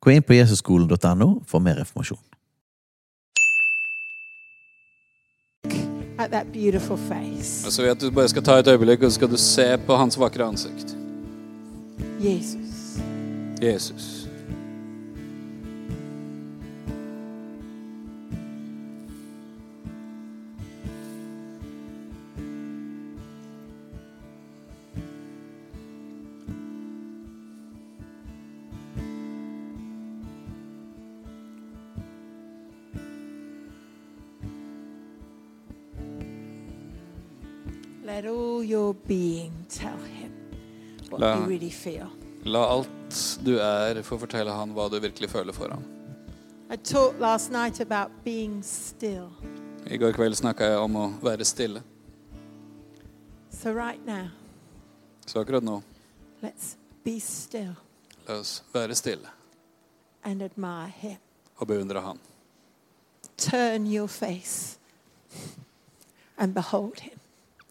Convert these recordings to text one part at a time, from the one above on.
Gå inn på jesusskolen.no for mer informasjon. at that beautiful face. Og så vil jeg at du bare skal ta et øyeblikk og så skal du se på hans vakre ansikt. Jesus. Jesus. Let all your being tell him what La- you really feel. La alt du er, få fortelle han hva du virkelig føler for ham. I talked last night about being still. I går kveld snakka jeg om å være stille. So right now, Så akkurat nå, let's be still la oss være stille and admire him. og beundre han. Turn your face and behold him.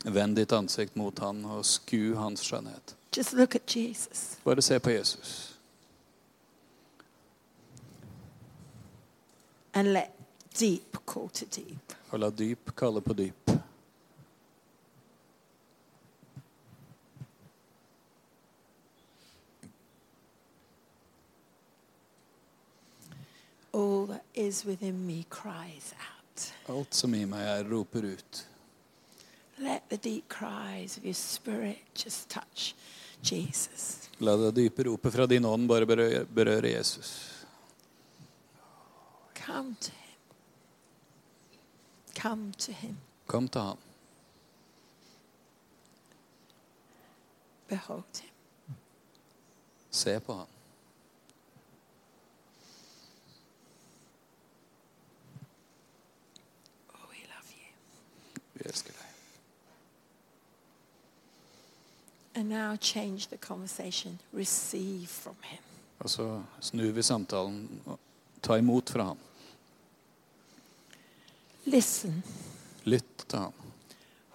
Vend ditt ansikt mot han og sku hans skjønnhet. Just look at Jesus. Bare se på Jesus. and let deep call to deep. Og la dyp kalle på dyp. All that is within me cries out. Alt som i meg er, roper ut. Let the deep cries of your spirit just touch Jesus. La det dype ropet fra din ånd bare berøre, berøre Jesus. Come to him. Come to him. Kom til ham. Behold him. Se på ham. Oh, we love you. Vi elsker deg. And now change the conversation. Receive from him. Og så snur vi samtalen og ta imot fra ham. Listen. Lytt til ham.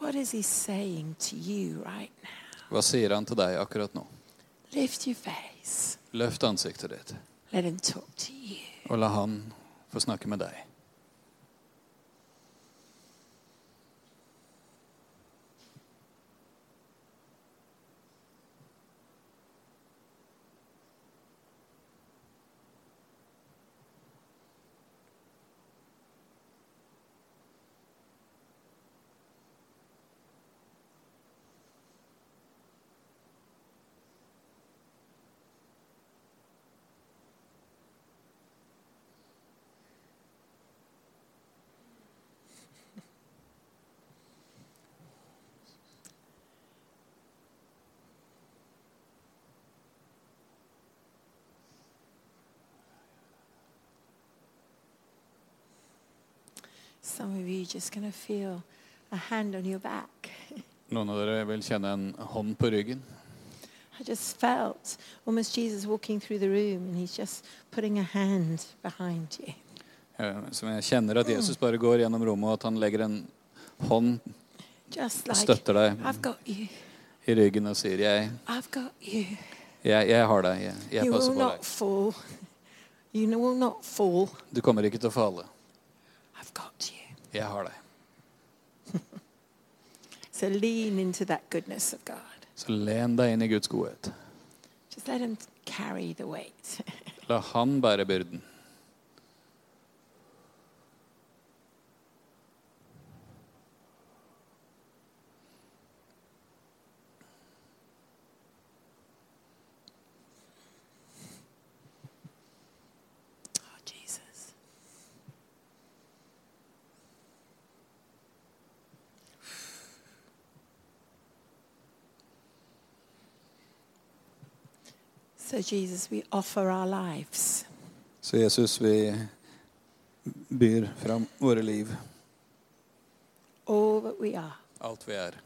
What is he saying to you right now? Hva sier han til deg akkurat nå? Lift your face. Løft ansiktet ditt, Let him talk to you. og la han få snakke med deg. Noen av dere vil kjenne en hånd på ryggen. I just felt almost Jesus walking through the room and he's just putting a hand behind you. Eh, Som jeg kjenner at Jesus bare går gjennom rommet, og at han legger en hånd og støtter deg I've got you. i ryggen og sier jeg, I've got you. jeg, jeg har deg, jeg, jeg passer på deg. fall. You will not fall. Du kommer ikke til å falle. I've got you. Jeg har deg. So lean into that goodness of God. Så len deg inn i Guds godhet. Just let him carry the weight. La han bære byrden. oh, Jesus. So, Jesus, we offer our lives. Så Jesus, vi byr fram våre liv, all that we are. alt vi er.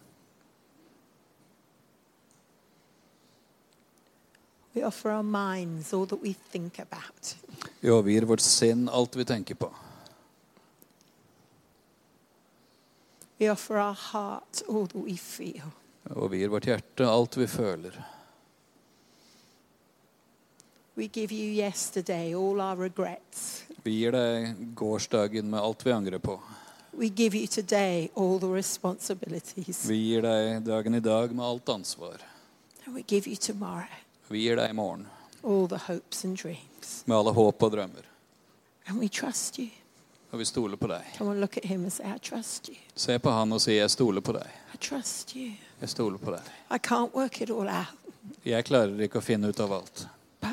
We offer our minds, all that we think about. Vi overgir vårt sinn, alt vi tenker på. We offer our heart, all that we feel. Vi overgir vårt hjerte, alt vi føler. We give you yesterday all our regrets. Vi gir deg gårsdagen med alt vi angrer på. We give you today all the responsibilities. Vi gir deg dagen i dag med alt ansvar. And we give you tomorrow Vi gir deg i morgen all the hopes and dreams. med alle håp og drømmer. And we trust you. Og vi stoler på deg. Come on, look at him and say, I trust you. Se på han og si 'jeg stoler på deg'. I trust you. Jeg stoler på deg. I can't work it all out, Jeg klarer ikke å finne ut av alt,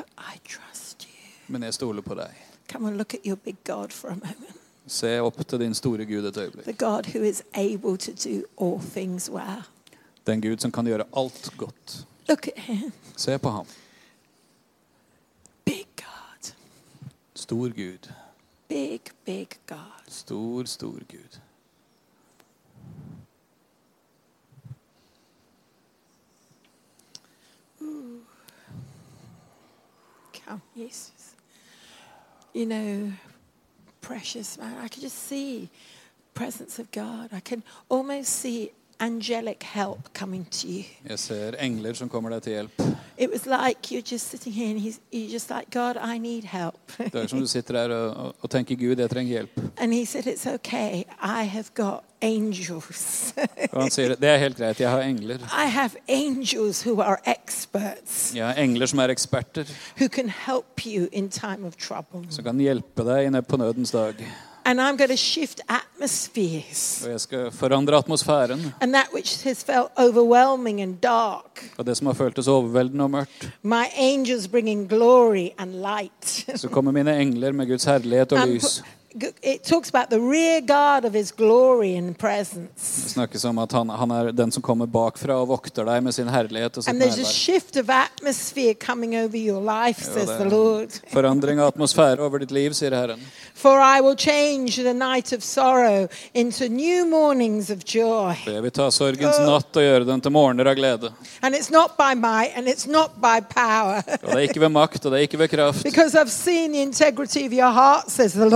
but I trust you. men jeg stoler på deg. Come on, look at your big God for a moment. Se opp til din store Gud et øyeblikk. The God who is able to do all things well. Den Gud som kan gjøre alt godt. Se på ham. Big God. Stor Gud. Big, big God. Stor, stor Gud. Come, Jesus. You know, precious man, I could just see presence of God. I can almost see angelic help coming to you. Jeg ser engler som kommer deg til hjelp. It was like you're just sitting here and he's, you're just like, God, I need help. Det er som du sitter der og, tenker Gud, jeg trenger hjelp. and he said, It's okay. I have got angels. Og han sier det er helt greit, jeg har engler. I have angels who are experts Jeg har engler som er eksperter, who can help you in time of trouble. som kan hjelpe deg på nødens dag. And I'm going to shift atmospheres. Og jeg skal forandre atmosfæren. And that which has felt overwhelming and dark, Og det som har føltes overveldende og mørkt. my angels bringing glory and light. Så kommer mine engler med Guds herlighet og lys. It talks about the rear guard of his glory and Det presence. snakkes om at han, han er den som kommer bakfra og vokter deg med sin herlighet og sitt And there's a nærvær. shift of atmosphere coming over your life, says the er Lord. Forandring av atmosfære over ditt liv, sier Herren. For I will change the night of sorrow into new mornings of joy. Jeg vil ta sorgens natt og gjøre den til morgener av glede. And it's not by might and it's not by power. Og det er ikke ved makt, og det er ikke ved kraft. because I've seen the integrity of your heart, says the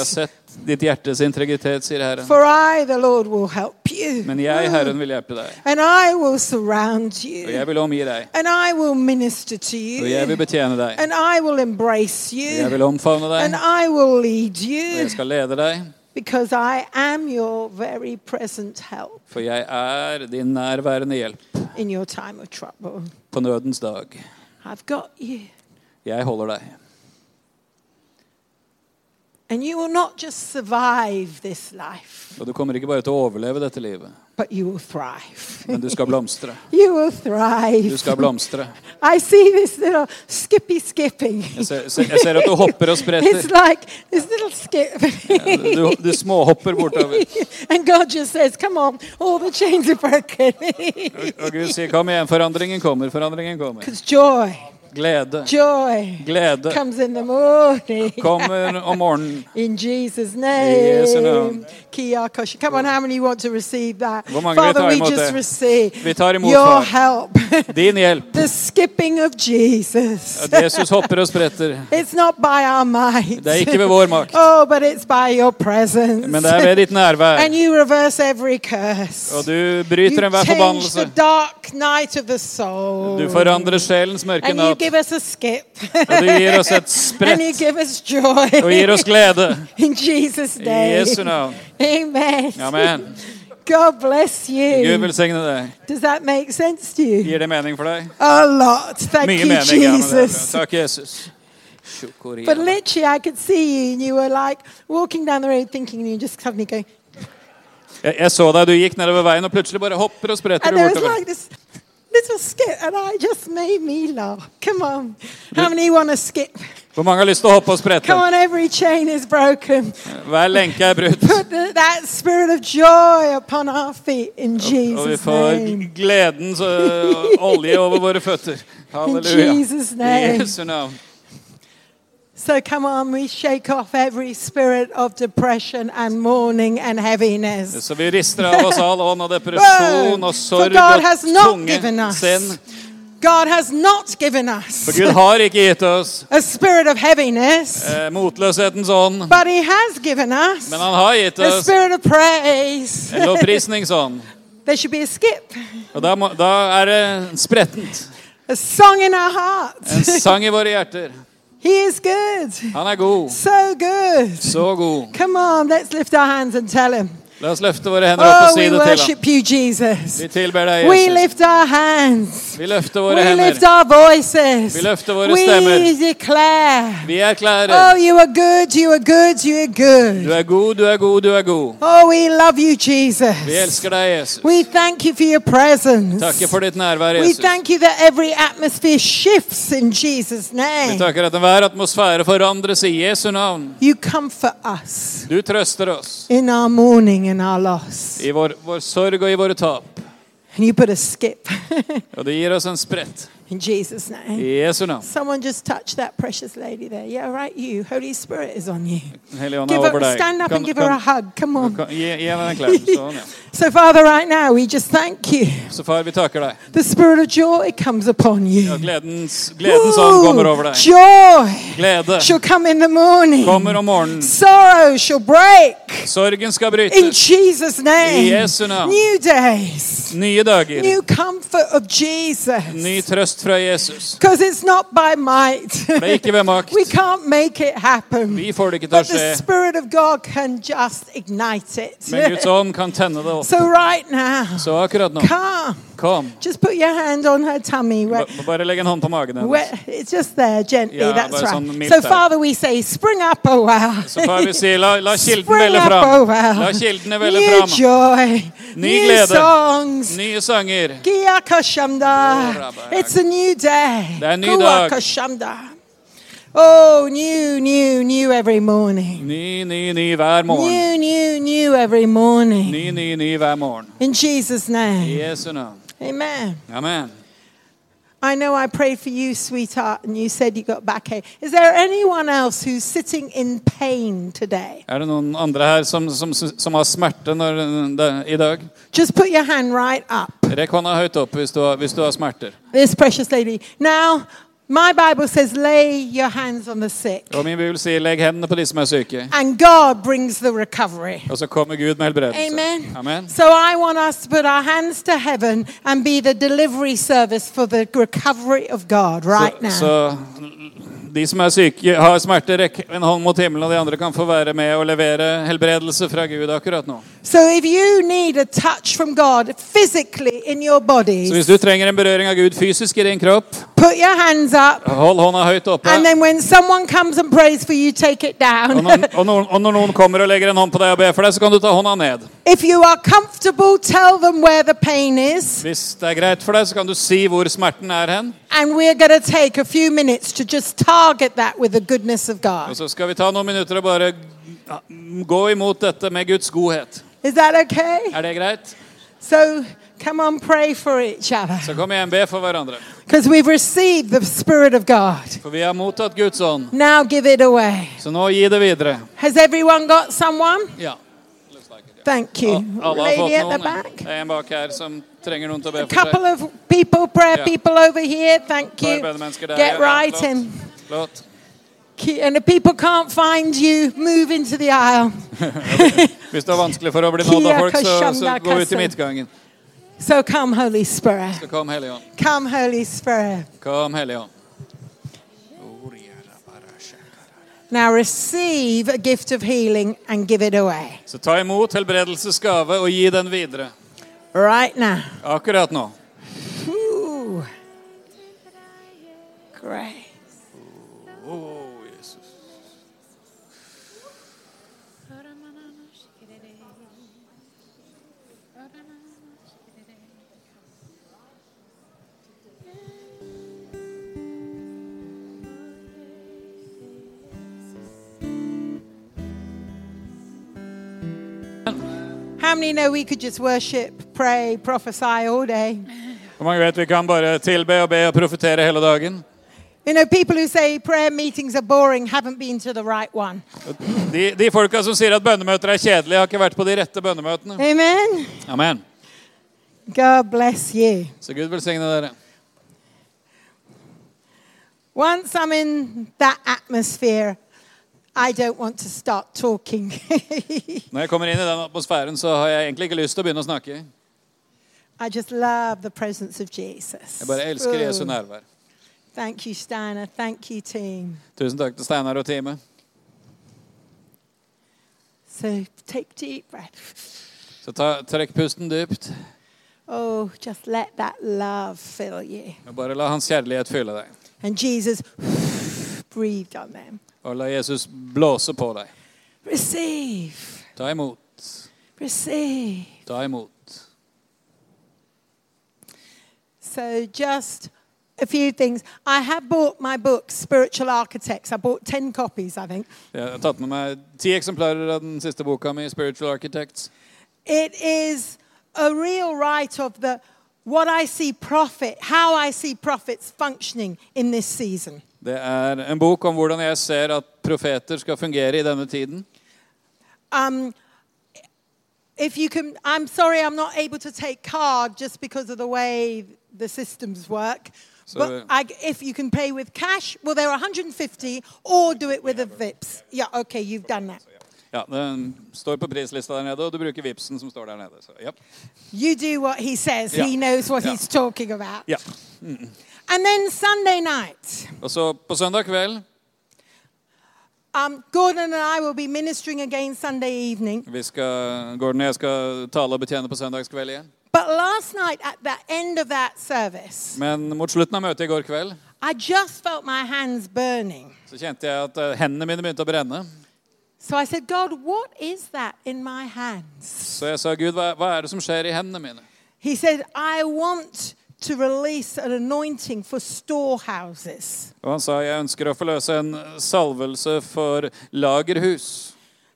jeg har sett ditt hjertes integritet, sier Herren. For I, the Lord, will help you. Men jeg, Herren, vil hjelpe deg. And I will surround Og jeg vil omgi deg. And I will minister to Og jeg vil betjene deg. And I will embrace Og jeg vil omfavne deg. And I will lead Og jeg skal lede deg. Because I am your very present help For jeg er din nærværende hjelp in your time of trouble. på nødens dag. I've got you. Jeg holder deg. And you will not just survive this life, Og du kommer ikke bare til å overleve dette livet, but you will thrive. men du skal blomstre. You will Du skal blomstre. I see this little skippy skipping. Jeg ser, jeg ser at du hopper og It's spretter. like this little skip. Du, du småhopper bortover. and God just says, Come on, all the chains are broken. Og Gud sier, kom igjen, forandringen kommer, forandringen kommer. Because joy, Glede, joy glede comes in the morning. kommer om morgenen. In Jesus' name. Kia. Come on, how many want to receive that? Hvor mange Father, we just det? receive Vi tar imot, your far. help. Din hjelp. the skipping of Jesus. At Jesus hopper og spretter. It's not by our might. Det er ikke ved vår makt, Oh, but it's by your presence. men det er ved ditt nærvær. and you reverse every curse. Og du bryter you enhver change forbannelse. the dark night of the soul. Du forandrer sjelens mørke you natt. Give us a skip. Og du gir oss et and you give us joy. og gir oss glede. In Jesus' I name. Jesu navn. Amen. Amen. God bless Gud you. velsigne deg. Does that make sense to you? Gir det mening for deg? A lot. Thank Mye you, mening. Ja. Jesus. Takk, Jesus. But literally, I could see you, and you were like walking down the road thinking, and you just suddenly going, Jeg, jeg så deg, du gikk nedover veien, og plutselig bare hopper og spretter du bortover. like this little skip, and I just made me laugh. Come on. How many want to skip? Hvor mange har lyst til å hoppe og sprette? Come on, every chain is broken. Hver lenke er brutt. Put the, that spirit of joy upon our feet in Og vi får gledens uh, olje over våre føtter. Halleluja. Jesus' I name. Jesu navn. So come on, we shake off every spirit of depression and mourning and heaviness. Så vi rister av oss all ånd av depresjon og sorg God og has not given tunge us. God has not given us For Gud har ikke gitt oss a spirit of heaviness, eh, motløshetens ånd, but He has given us men han har gitt a oss spirit of praise. en lovprisningsånd. There should be a skip, Og da, må, da er det sprettent. a song in our En hearts. sang i våre hjerter. He is good, Han er god. so good. Så god. Come on, let's lift our hands and tell Him. La oss løfte våre hender opp Oh, og si we det til ham. worship you, Jesus. Vi tilber deg, We lift our hands. Vi løfter våre We lift our voices. Vi løfter våre We stemmer. declare. Vi Oh, you are good, you are good, you are Du good. er god, du er god, du er god. Oh, we love you, Jesus. Vi elsker deg, Jesus. We thank you for your presence. Takker for ditt nærvær, We thank you that every atmosphere shifts in Jesus' name. Vi takker at enhver atmosfære forandres i Jesu navn. You comfort us Du trøster oss in our mourning and our loss. i vår, vår sorg og i våre tap. And you put a skip Og det gir oss en sprett in Jesus' name. i Jesu navn. Someone just touched that precious lady there. Yeah, right, you. Holy Spirit is on you. Den hellige ånd er Give her, stand up Kan- and give her a hug. Come on. kan- gi henne en. Sånn. So, Father, right now, we just thank you. Så far, vi takker deg. The spirit of joy comes upon Ja, you. gledens, gledens ånd kommer over deg. Joy Glede shall come in the morning. kommer om morgenen. Sorrow shall break Sorgen skal in Jesus name, I. Jesu navn. New days, Nye dager. new comfort of Jesus. Ny trøst fra Jesus. Because it's not by might. Det er ikke ved makt. we can't make it happen. Vi får det ikke til å But the skje. Spirit of God can just ignite it. Men Guds ånd kan tenne det opp. so right now, Så akkurat nå, come. kom. Just put your hand on her tummy. Where, Bare legg en hånd på magen hennes. it's just there, gently. Ja, that's right. sånn So. Father, we say, spring up, oh wow. Så far vi sier, la, la kilden velle up, fram. oh. La kildene velle New fram. joy, Ny new glede. songs. Nye sanger. Giyakashamda. It's a new day. Det er en ny dag. Oh, new, new, new every morning. Ny, ny, ny hver morgen. New, new, new every morning. Ny, ny, ny hver morgen. In Jesus' I name. Jesu navn. Amen. Amen. I know I prayed for you, sweetheart, and you said you got backache. Is there anyone else who's sitting in pain today? Er det noen andre her som, som, som har smerte når, i dag? Just put your hand right up. Rekk hånda høyt opp hvis du, har, hvis du har smerter. This precious lady. Now, my Bible says, lay your hands on the sick, Og min bibel sier legg hendene på de som er syke. and God brings the recovery. Og så kommer Gud med helbredelse. Amen. Amen. So I want us to put our hands to heaven and be the delivery service for the recovery of God right Så, now. så de som er syke, har smerter, rekk en hånd mot himmelen, og de andre kan få være med og levere helbredelse fra Gud akkurat nå. So God physically Så hvis du trenger en berøring av Gud fysisk i din kropp, put your hands up. hold hånda høyt oppe. You, Og når, og, når, og når noen kommer og legger en hånd på deg og ber for deg, så kan du ta hånda ned. if you are comfortable, tell them where the pain is. Hvis det er greit for deg, så kan du si hvor smerten er hen. And we're going to take a few minutes to just target that with the goodness of Og God. så skal vi ta noen minutter og bare gå imot dette med Guds godhet. Is that okay? Er det greit? So come on, pray for each other. Så kom igjen, be for hverandre. Because we've received the Spirit of God. For vi har mottatt Guds ånd. Now give it away. Så nå gi det videre. Has everyone got someone? Ja. Thank you. Har Lady at the back. Det er en bak her som trenger noen til å be A couple of people, prayer Yeah. people over here. Thank you. Get right in. Flott. And if people can't find you, move into the aisle. Hvis det er vanskelig for å bli nådd av folk, så, så gå ut i midtgangen. So come, Holy Spirit. Så kom Hellige Ånd. Come, Holy Spirit. Kom Hellige Ånd. Now receive a gift of healing and give it away. Så ta imot helbredelsesgave og gi den videre. Right now. Akkurat nå. Ooh. Great. How many know we could just worship, pray, prophesy all day? Hvor mange vet vi kan bare tilbe og be og profetere hele dagen? You know, people who say prayer meetings are boring haven't been to the right one. De, de folka som sier at bønnemøter er kjedelige, har ikke vært på de rette bønnemøtene. Amen. Amen. God bless you. Så Gud velsigne dere. Once I'm in that atmosphere, I don't want to start talking. Når jeg kommer inn i den atmosfæren, så har jeg egentlig ikke lyst til å begynne å snakke. I just love the presence of Jesus. Jeg bare elsker Jesu Oh. nærvær. Thank you, Steiner. Thank you, team. Tusen takk til Steinar og teamet. So take deep breath. Så ta, trekk pusten dypt. Oh, just let that love fill you. Og bare la hans kjærlighet fylle deg. And Jesus breathed on them. Og la Jesus blåse på deg. Receive. Ta imot. Receive. Ta imot. So just a few things. I have bought my book, Spiritual Architects. I bought 10 copies, I think. Jeg har tatt med meg ti eksemplarer av den siste boka mi, 'Spiritual Architects'. It is a real right of the what I see profit, how I see prophets functioning in this season. Det er en bok om hvordan jeg ser at profeter skal fungere i denne tiden. Um, if you can, I'm sorry I'm not able to take card just because of the way the systems work. So- but I, if you can pay with cash, well, there are 150, or do it with a VIPS. Yeah, okay, you've done that. Ja, Den står på prislista der nede, og du bruker Vipsen som står der nede. Så, yep. You do what he says. Ja. He knows what ja. he's talking about. Ja. And then Sunday night, Og så på søndag kveld um, Gordon and I will be ministering again Sunday evening. vi skal, Gordon og jeg skal tale og betjene på søndagskveld igjen. But last night, at the end of that service, Men mot slutten av møtet i går kveld I just felt my hands burning. så kjente jeg at eh, hendene mine begynte å brenne. So I said, God, what is that in my hands? Så jeg sa, Gud, hva, hva er det som skjer i hendene mine? He said, I want to release an anointing for storehouses. Og han sa, jeg ønsker å forløse en salvelse for lagerhus.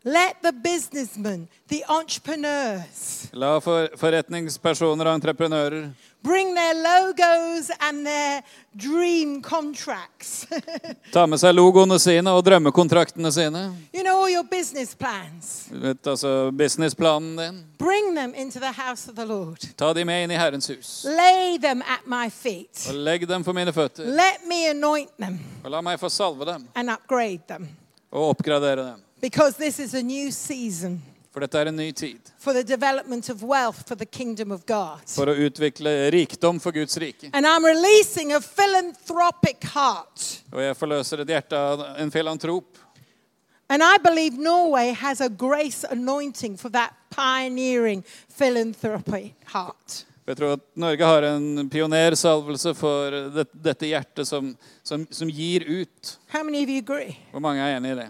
Let the businessmen, the entrepreneurs, La for, forretningspersoner og entreprenører bring their logos and their dream contracts. ta med seg logoene sine og drømmekontraktene sine. you know, all your business plans. Vet, altså businessplanen din. Bring them into the house of the Lord. Ta de med inn i Herrens hus. Lay them at my feet. Og legg dem for mine føtter. Let me anoint them Og la meg få salve dem and upgrade them. og oppgradere dem. Because this is a new season For dette er en ny tid. for the development of wealth for the kingdom of God. For å utvikle rikdom for Guds rike. And I'm releasing a philanthropic heart. Og jeg forløser et hjerte av en filantrop. And I believe Norway has a grace anointing for that pioneering philanthropy heart. Jeg tror at Norge har en pionersalvelse for det, dette hjertet som, som, som gir ut. How many of you agree? Hvor mange er enig i det?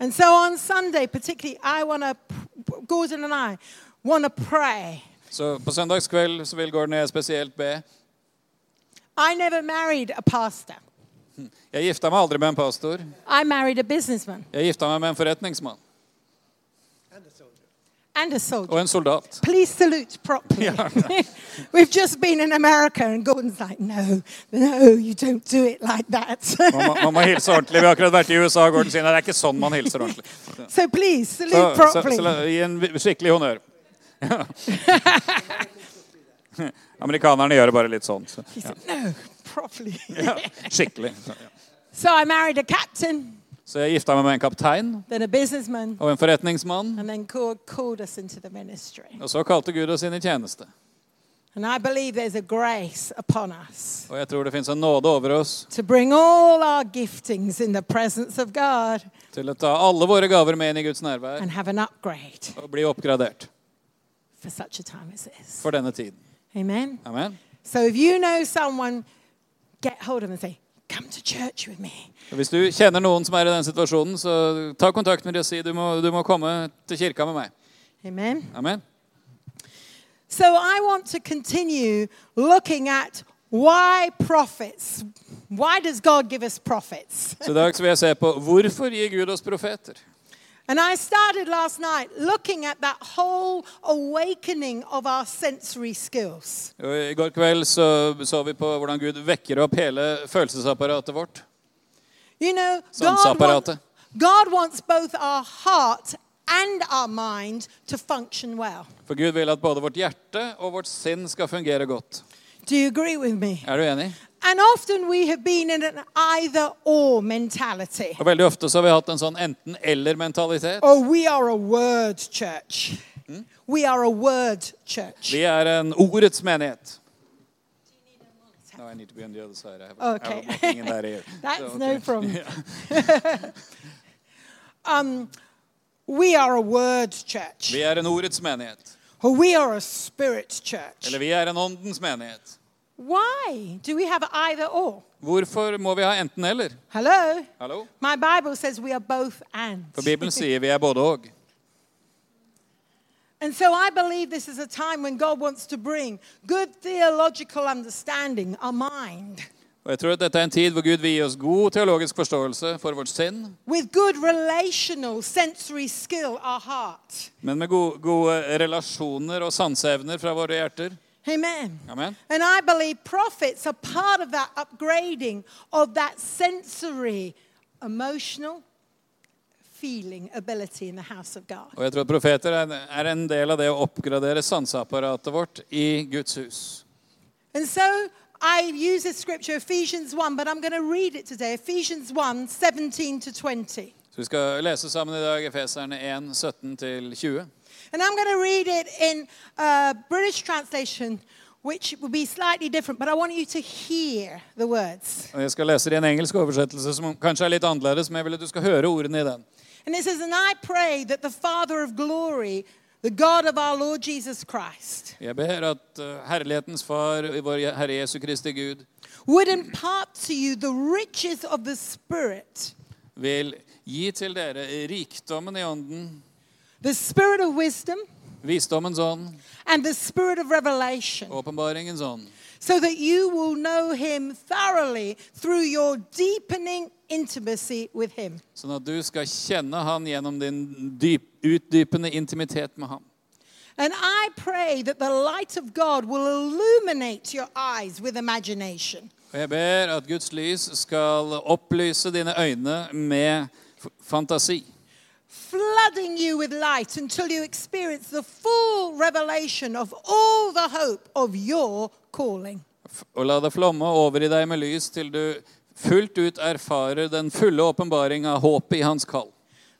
And so on Sunday, particularly, I want to, Gordon and I want to pray. Så på søndagskveld så vil Gordon og jeg spesielt be. I never married a pastor. Jeg gifta meg aldri med en pastor. I married a businessman Jeg gifta meg med en forretningsmann and a soldier. Og en soldat. Please salute properly. We've just been in America, and Gordon's like, no, no, you don't do it like that. Man må, hilse ordentlig. Vi har akkurat vært i USA. og Gordon sier det er ikke sånn man hilser ordentlig. so please Så, salute så, så properly. la- gi en skikkelig honnør. Amerikanerne gjør det bare litt sånn. Så, ja. no, properly. Ja, skikkelig. Så, ja. so I married a captain, så jeg gifta meg med en kaptein og en forretningsmann. Og så kalte Gud oss inn i tjeneste. And I believe there's a grace upon us Og jeg tror det en nåde over oss to bring all our giftings in the presence of God til å ta alle våre gaver med inn i Guds nærvær and have an upgrade og bli oppgradert for such a time as this. for denne tiden. Amen. Amen. So if you know someone, get hold of them and say, Hvis du kjenner noen som er i den situasjonen, så ta kontakt med dem og si du må, du må komme til kirka med meg. Amen. Amen. So I want to continue looking at why prophets. Why does God give us prophets? Så i dag vil jeg se på hvorfor gir Gud oss profeter. And I started last night looking at that whole awakening of our sensory skills. I går kveld så, så vi på hvordan Gud vekker opp hele følelsesapparatet vårt. You know, God, want- God wants both our heart and our mind to function well. For Gud vil at både vårt hjerte og vårt sinn skal fungere godt. Do you agree with me? Er du enig? And often we have been in an either or mentality. Og Veldig ofte så har vi hatt en sånn enten-eller-mentalitet. Oh, we are a word church. We are a word church. Vi er en ordets menighet. No, I need to be on the other side. I have, Okay. I have in that ear. That's So, no okay. problem. We are a word church. Vi er en ordets menighet. Or we are a spirit church. Eller vi er en åndens menighet. Why do we have either or? Hvorfor må vi ha enten-eller? Hello? Hallo? My Bible says we are both and. For Bibelen sier vi er både og. And so I believe this is a time when God wants to bring good theological understanding, our mind, Og jeg tror at dette er en tid hvor Gud vil gi oss god teologisk forståelse for vårt sinn, with good skill, our heart. men med gode, gode relasjoner og sanseevner fra våre hjerter. Amen. Amen. And I believe prophets are part of that upgrading of that sensory, emotional, feeling ability in the house of God. Og jeg tror at profeter er, en del av det å oppgradere sanseapparatet vårt i Guds hus. And so I use this scripture, Ephesians 1, but I'm going to read it today. Ephesians 1 17 to 20. Så vi skal lese sammen i dag Efeserne 1, 17-20. And I'm going to read it in a British translation, which will be slightly different, but I want you to hear the words. Jeg skal lese det i en engelsk oversettelse som kanskje er litt annerledes, men jeg vil at du skal høre ordene i den. And it says, And I pray that the Father of glory, the God of our Lord Jesus Christ, Jeg ber at uh, Herlighetens Far, vår Herre Jesu Kristi Gud, would impart to you the riches of the Spirit, vil gi til dere rikdommen i ånden, the Spirit of wisdom, visdommens ånd, and the Spirit of revelation. åpenbaringens ånd, so that you will know him thoroughly through your deepening intimacy with him. sånn at du skal kjenne Han gjennom din dyp, utdypende intimitet med ham. And I pray that the light of God will illuminate your eyes with imagination, Og jeg ber at Guds lys skal opplyse dine øyne med fantasi. Flooding you with light until you experience the full revelation of all the hope of your calling. Og la det flomme over i deg med lys til du fullt ut erfarer den fulle åpenbaring av håpet i hans kall.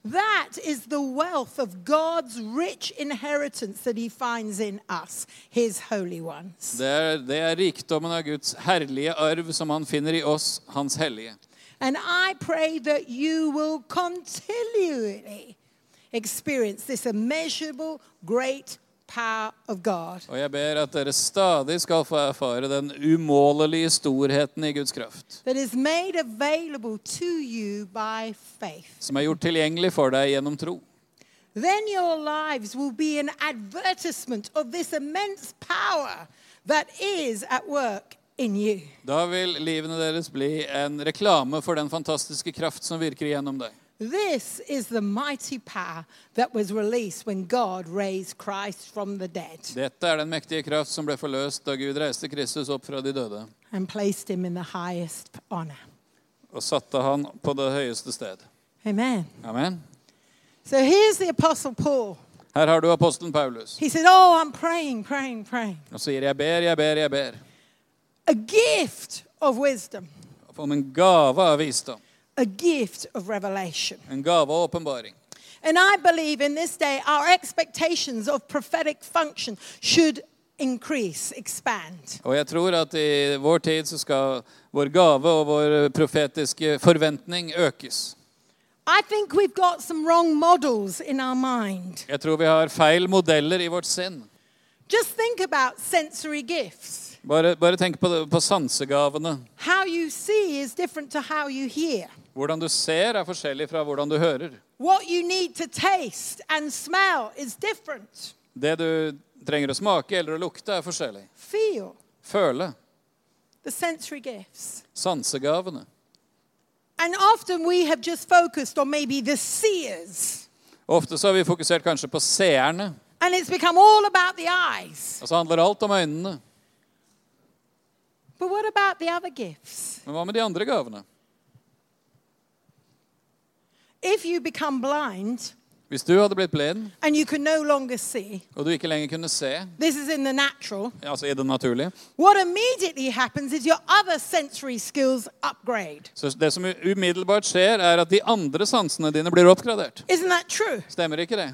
That is the wealth of God's rich inheritance that he finds in us, his holy ones. Det er, det er rikdommen av Guds herlige arv som han finner i oss, hans hellige. And I pray that you will continually experience this immeasurable, great power of God. Og jeg ber at dere stadig skal få erfare den umålelige storheten i Guds kraft, That is made available to you by faith. som er gjort tilgjengelig for deg gjennom tro. Then your lives will be an advertisement of this immense power that is at work. Da vil livene deres bli en reklame for den fantastiske kraft som virker gjennom deg. This is the mighty power that was released when God raised Christ from the dead Dette er den mektige kraft som ble forløst da Gud reiste Kristus opp fra de døde and placed him in the highest honor. og satte han på det høyeste sted. Amen. Amen. So here's the Apostle Paul. Her har du apostelen Paulus. He said, Oh, I'm praying, praying, praying. Og sier, jeg ber, jeg ber, jeg ber. A gift of wisdom, Om en gave av visdom. a gift of revelation. En gave av åpenbaring. And I believe in this day, our expectations of prophetic function should increase, expand. Og jeg tror at i vår tid så skal vår gave og vår profetiske forventning økes. I think we've got some wrong models in our mind. Jeg tror vi har feil modeller i vårt sinn. Just think about sensory gifts. Bare, bare tenk på, på sansegavene. How you see is different to how you hear. Hvordan du ser er forskjellig fra hvordan du hører. What you need to taste and smell is different. Det du trenger å smake eller å lukte, er forskjellig. Feel Føle. the sensory gifts. Sansegavene. And often we have just focused on maybe the seers. Ofte så har vi fokusert kanskje på seerne. And it's become all about the eyes. Og så handler alt om øynene. But what about the other gifts? Men hva med de andre gavene? If you become blind Hvis du hadde blitt blind, and you can no longer see, og du ikke lenger kunne se, this is in the natural, altså i det naturlige, what immediately happens is your other sensory skills upgrade. så det som umiddelbart skjer, er at de andre sansene dine blir oppgradert. Isn't that true? Stemmer ikke det?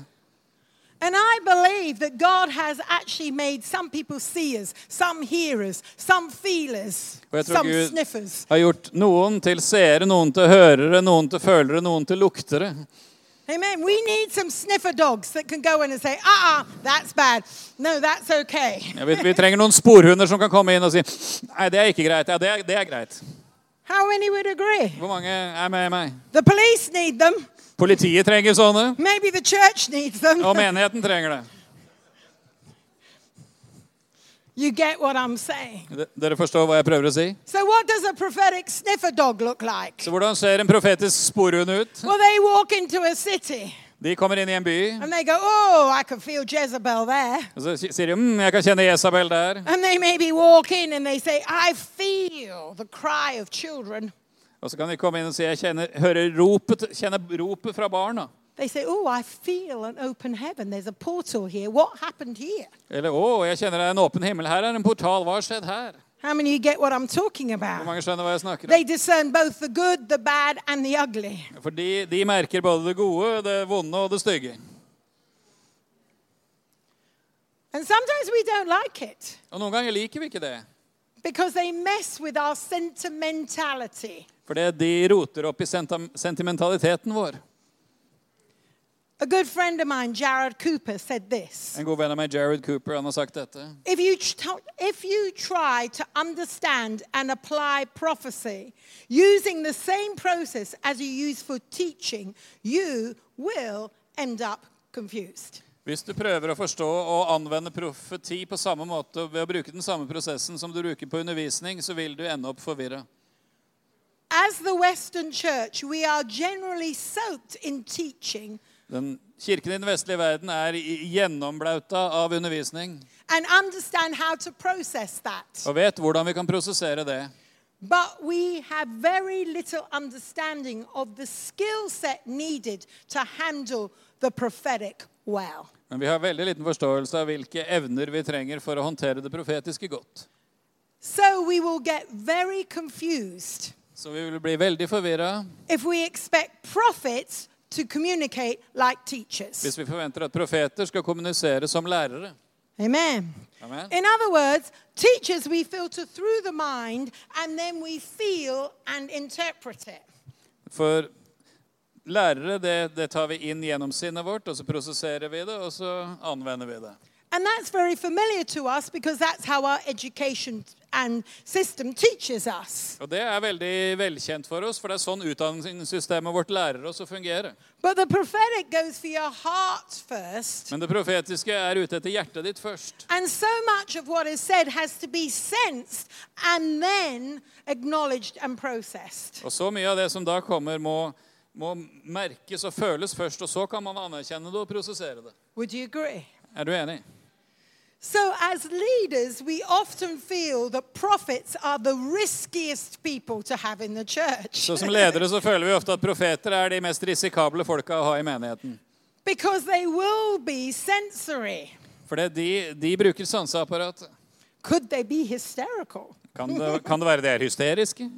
And I believe that God has actually made some people seers, some hearers, some feelers, some Gud sniffers. har gjort noen til seere, noen til hørere, noen til følere, noen til luktere. Amen. We need some sniffer dogs that can go in and say, uh uh, that's bad. No, that's okay. Ja, vi, vi trenger noen sporhunder som kan komme inn og si Nei, det er ikke greit. Ja, det er, det er greit. How many would agree? Hvor mange er med meg? The police need them. Politiet trenger sånne, Maybe the church needs them. og menigheten trenger det. You get what I'm saying. Dere forstår hva jeg prøver å si? So, what does a prophetic sniffer dog look like? Så hvordan ser en profetisk sporhund ut? Well, they walk into a city De kommer inn i en by, and they go, Oh, I can feel Jezebel there. og så sier de mm, 'Jeg kan kjenne Jesabel der'. And they maybe walk in and they say, I feel the cry of children. Og så kan de komme inn og si 'Jeg kjenner, hører ropet, kjenner ropet fra barna'. They say, Oh, I feel an open heaven. There's a portal here. What happened here? Eller 'Å, jeg kjenner det er en åpen himmel. Her er en portal. Hva har skjedd her?' How many of you get what I'm talking Hvor about? mange skjønner hva jeg snakker om? They discern both the good, the bad, and the ugly. For de, de merker både det gode, det vonde og det stygge. And sometimes we don't like it Og noen ganger liker vi ikke det. because they mess with our sentimentality. For det de roter opp i sentimentaliteten vår. A good friend of mine, Jared Cooper, said this En god venn av meg, Jared Cooper, han har sagt dette. if you, if you try to understand and apply prophecy using the same process as you use for teaching, you will end up confused. Hvis du prøver å forstå og anvende profeti på samme måte ved å bruke den samme prosessen som du bruker på undervisning, så vil du ende opp forvirra. As the Western church, we are generally soaked in teaching Den Kirken i den vestlige verden er gjennomblauta av undervisning and understand how to process that. og vet hvordan vi kan prosessere det. But we have very little understanding of the skill set needed to handle the prophetic well. Men vi har veldig liten forståelse av hvilke evner vi trenger for å håndtere det profetiske godt. So we will get very confused Så vi vil bli veldig forvirra if we expect prophets to communicate like teachers. hvis vi forventer at profeter skal kommunisere som lærere. Amen. Amen. In other words, teachers we filter through the mind and then we feel and interpret it. For lærere, det, det tar vi inn gjennom sinnet vårt, og så prosesserer vi det, og så anvender vi det. And that's very familiar to us because that's how our education and system teaches us. Og det er veldig velkjent for oss, for det er sånn utdanningssystemet vårt lærer oss å fungere. But the prophetic goes for your heart first. Men det profetiske er ute etter hjertet ditt først. And so much of what is said has to be sensed and then acknowledged and processed. Og så mye av det som da kommer, må, må merkes og føles først, og så kan man anerkjenne det og prosessere det. Would you agree? Er du enig? So, as leaders, we often feel that prophets are the riskiest people to have in the church Så som ledere så føler vi ofte at profeter er de mest risikable folka å ha i menigheten. because they will be sensory. For de, de bruker sanseapparatet. Could they be hysterical? Kan det, kan det være det er hysteriske?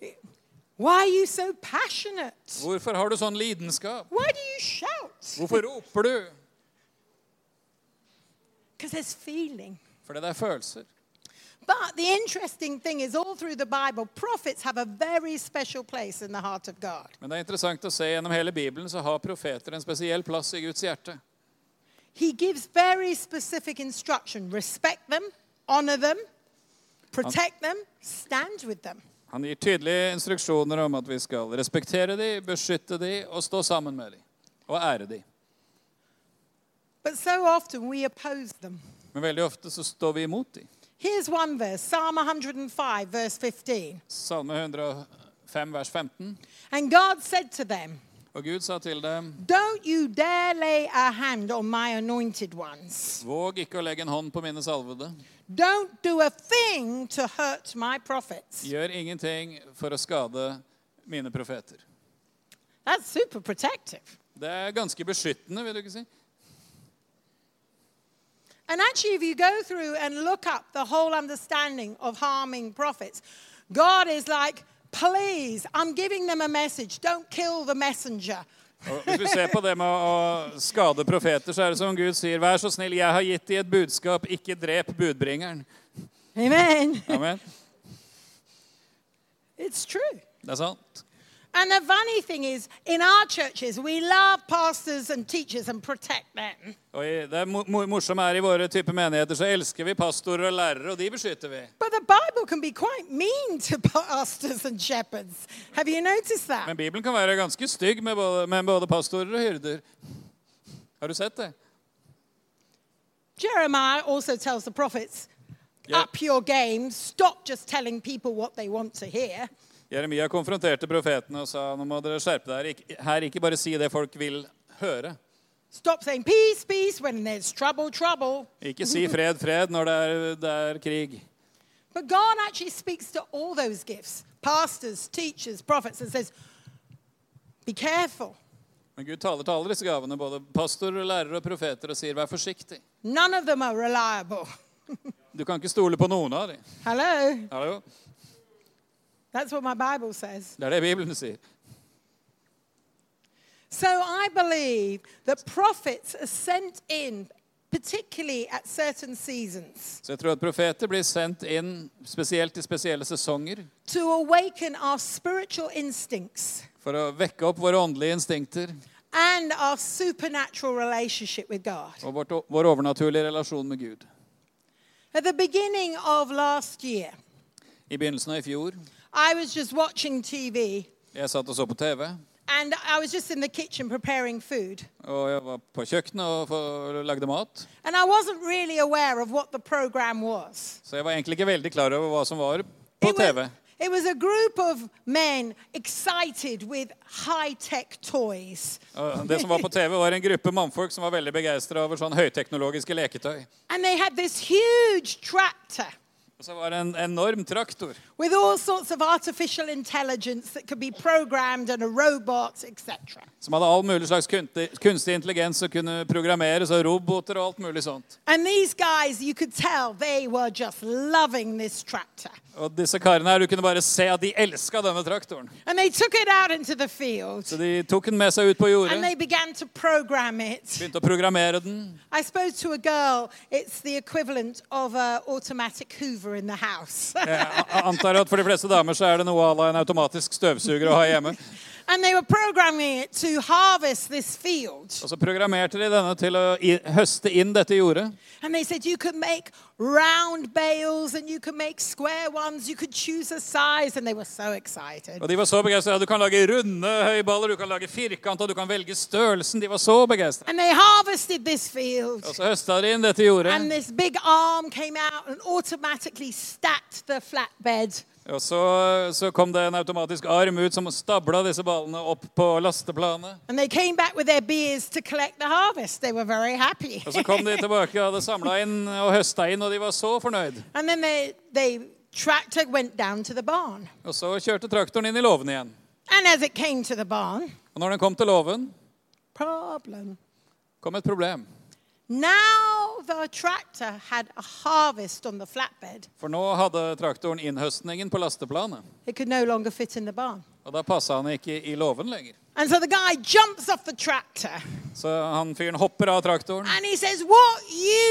Why are you so passionate? Hvorfor har du sånn lidenskap? Why do you shout? Hvorfor roper du? Because there's feeling. Fordi det er følelser. But the interesting thing is, all through the Bible, prophets have a very special place in the heart of God. Men det er interessant å se gjennom hele Bibelen så har profeter en spesiell plass i Guds hjerte. He gives very specific instruction respect them, honor them, protect them, stand with them. Han gir tydelige instruksjoner om at vi skal respektere dem, beskytte dem og stå sammen med dem. Og ære dem. But so often we oppose them. Men veldig ofte så står vi imot dem. Here's one verse Psalm 105, verse 15. Salme 105, vers 15. And God said to them, Og Gud sa til dem, Don't you dare lay a hand on my anointed ones. våg ikke å legge en hånd på mine salvede. Don't do a thing to hurt my prophets. Gjør ingenting for å skade mine profeter. That's super protective. Det er ganske beskyttende, vil du ikke si? And actually, if you go through and look up the whole understanding of harming prophets, God is like, please, I'm giving them a message. Don't kill the messenger. Og hvis vi ser på det med å skade profeter, så er det som Gud sier, vær så snill, jeg har gitt de et budskap, ikke drep budbringeren. Amen. Amen. It's true. Det er sant. And the funny thing is, in our churches, we love pastors and teachers and protect them. I, det mo- morsomme er i våre typer menigheter så elsker vi pastorer og lærere, og de beskytter vi. But the Bible can be quite mean to pastors and shepherds. Have you noticed that? Men Bibelen kan være ganske stygg med både, med både pastorer og hyrder. Har du sett det? Jeremiah also tells the prophets, up your game, stop just telling people what they want to hear. Jeremia konfronterte profetene og sa nå må dere skjerpe dere. Her ikke bare si det folk vil høre. Stop saying peace, peace when there's trouble, trouble. Ikke si fred, fred når det er, det er krig. But God actually speaks to all those gifts pastors, teachers, prophets, and says, be careful. Men Gud taler til alle disse gavene, både pastorer, lærere og profeter, og sier vær forsiktig. None of them are reliable. Du kan ikke stole på noen av dem. Hello? Hallo? That's what my Bible says. Det er det Bibelen sier. So I believe that prophets are sent in, particularly at certain seasons, Så jeg tror at profeter blir sendt inn spesielt i spesielle sesonger to awaken our spiritual instincts for å vekke opp våre åndelige instinkter and our supernatural relationship with God. og vårt, vår overnaturlige relasjon med Gud. At the beginning of last year, I begynnelsen av i fjor I was just watching TV jeg satt og så på TV, and I was just in the kitchen preparing food. og jeg var på kjøkkenet og lagde mat. And I wasn't really aware of what the program was. Så jeg var egentlig ikke veldig klar over hva som var på It was, TV. it was a group of men excited with high tech toys. Det som var på TV, var en gruppe mannfolk som var veldig begeistra over sånn høyteknologiske leketøy. And they had this huge tractor Og så var det en enorm traktor with all sorts of artificial intelligence that could be programmed and a robot, etc. som hadde all mulig slags kunstig, intelligens og kunne programmeres, og roboter og alt mulig sånt. And these guys, you could tell they were just loving this tractor. Og disse karene her, du kunne bare se at de elska denne traktoren. And they took it out into the field Så de tok den med seg ut på jordet, and they began to program it. begynte å programmere den. I suppose to a girl, it's the equivalent of an automatic Hoover in the house. Jeg antar at for de fleste damer så er det noe à la en automatisk støvsuger å ha hjemme. And they were programming it to harvest this field. Og så programmerte de denne til å høste inn dette jordet. And they said you could make round bales and you could make square ones. You could choose a size. And they were so excited. Og de var så begeistra. Du kan lage runde høyballer, du kan lage firkanta, du kan velge størrelsen. De var så begeistra. And they harvested this field. Og så høsta de inn dette jordet. And this big arm came out and automatically stacked the flatbed. Og så, så kom det en automatisk arm ut som stabla disse ballene opp på lasteplanet. And they came back with their beers to collect the harvest. They were very happy. Og så kom de tilbake og hadde samla inn og høsta inn, og de var så fornøyd. they, they tractor went down to the barn. Og så kjørte traktoren inn i låven igjen. And as it came to the barn, Og når den kom til låven, kom et problem. Now the tractor had a harvest on the flatbed. For nå hadde traktoren innhøstningen på lasteplanet. It could no longer fit in the barn. Og da passa han ikke i låven lenger. And so the guy jumps off the tractor Så han fyren hopper av traktoren. and he says, What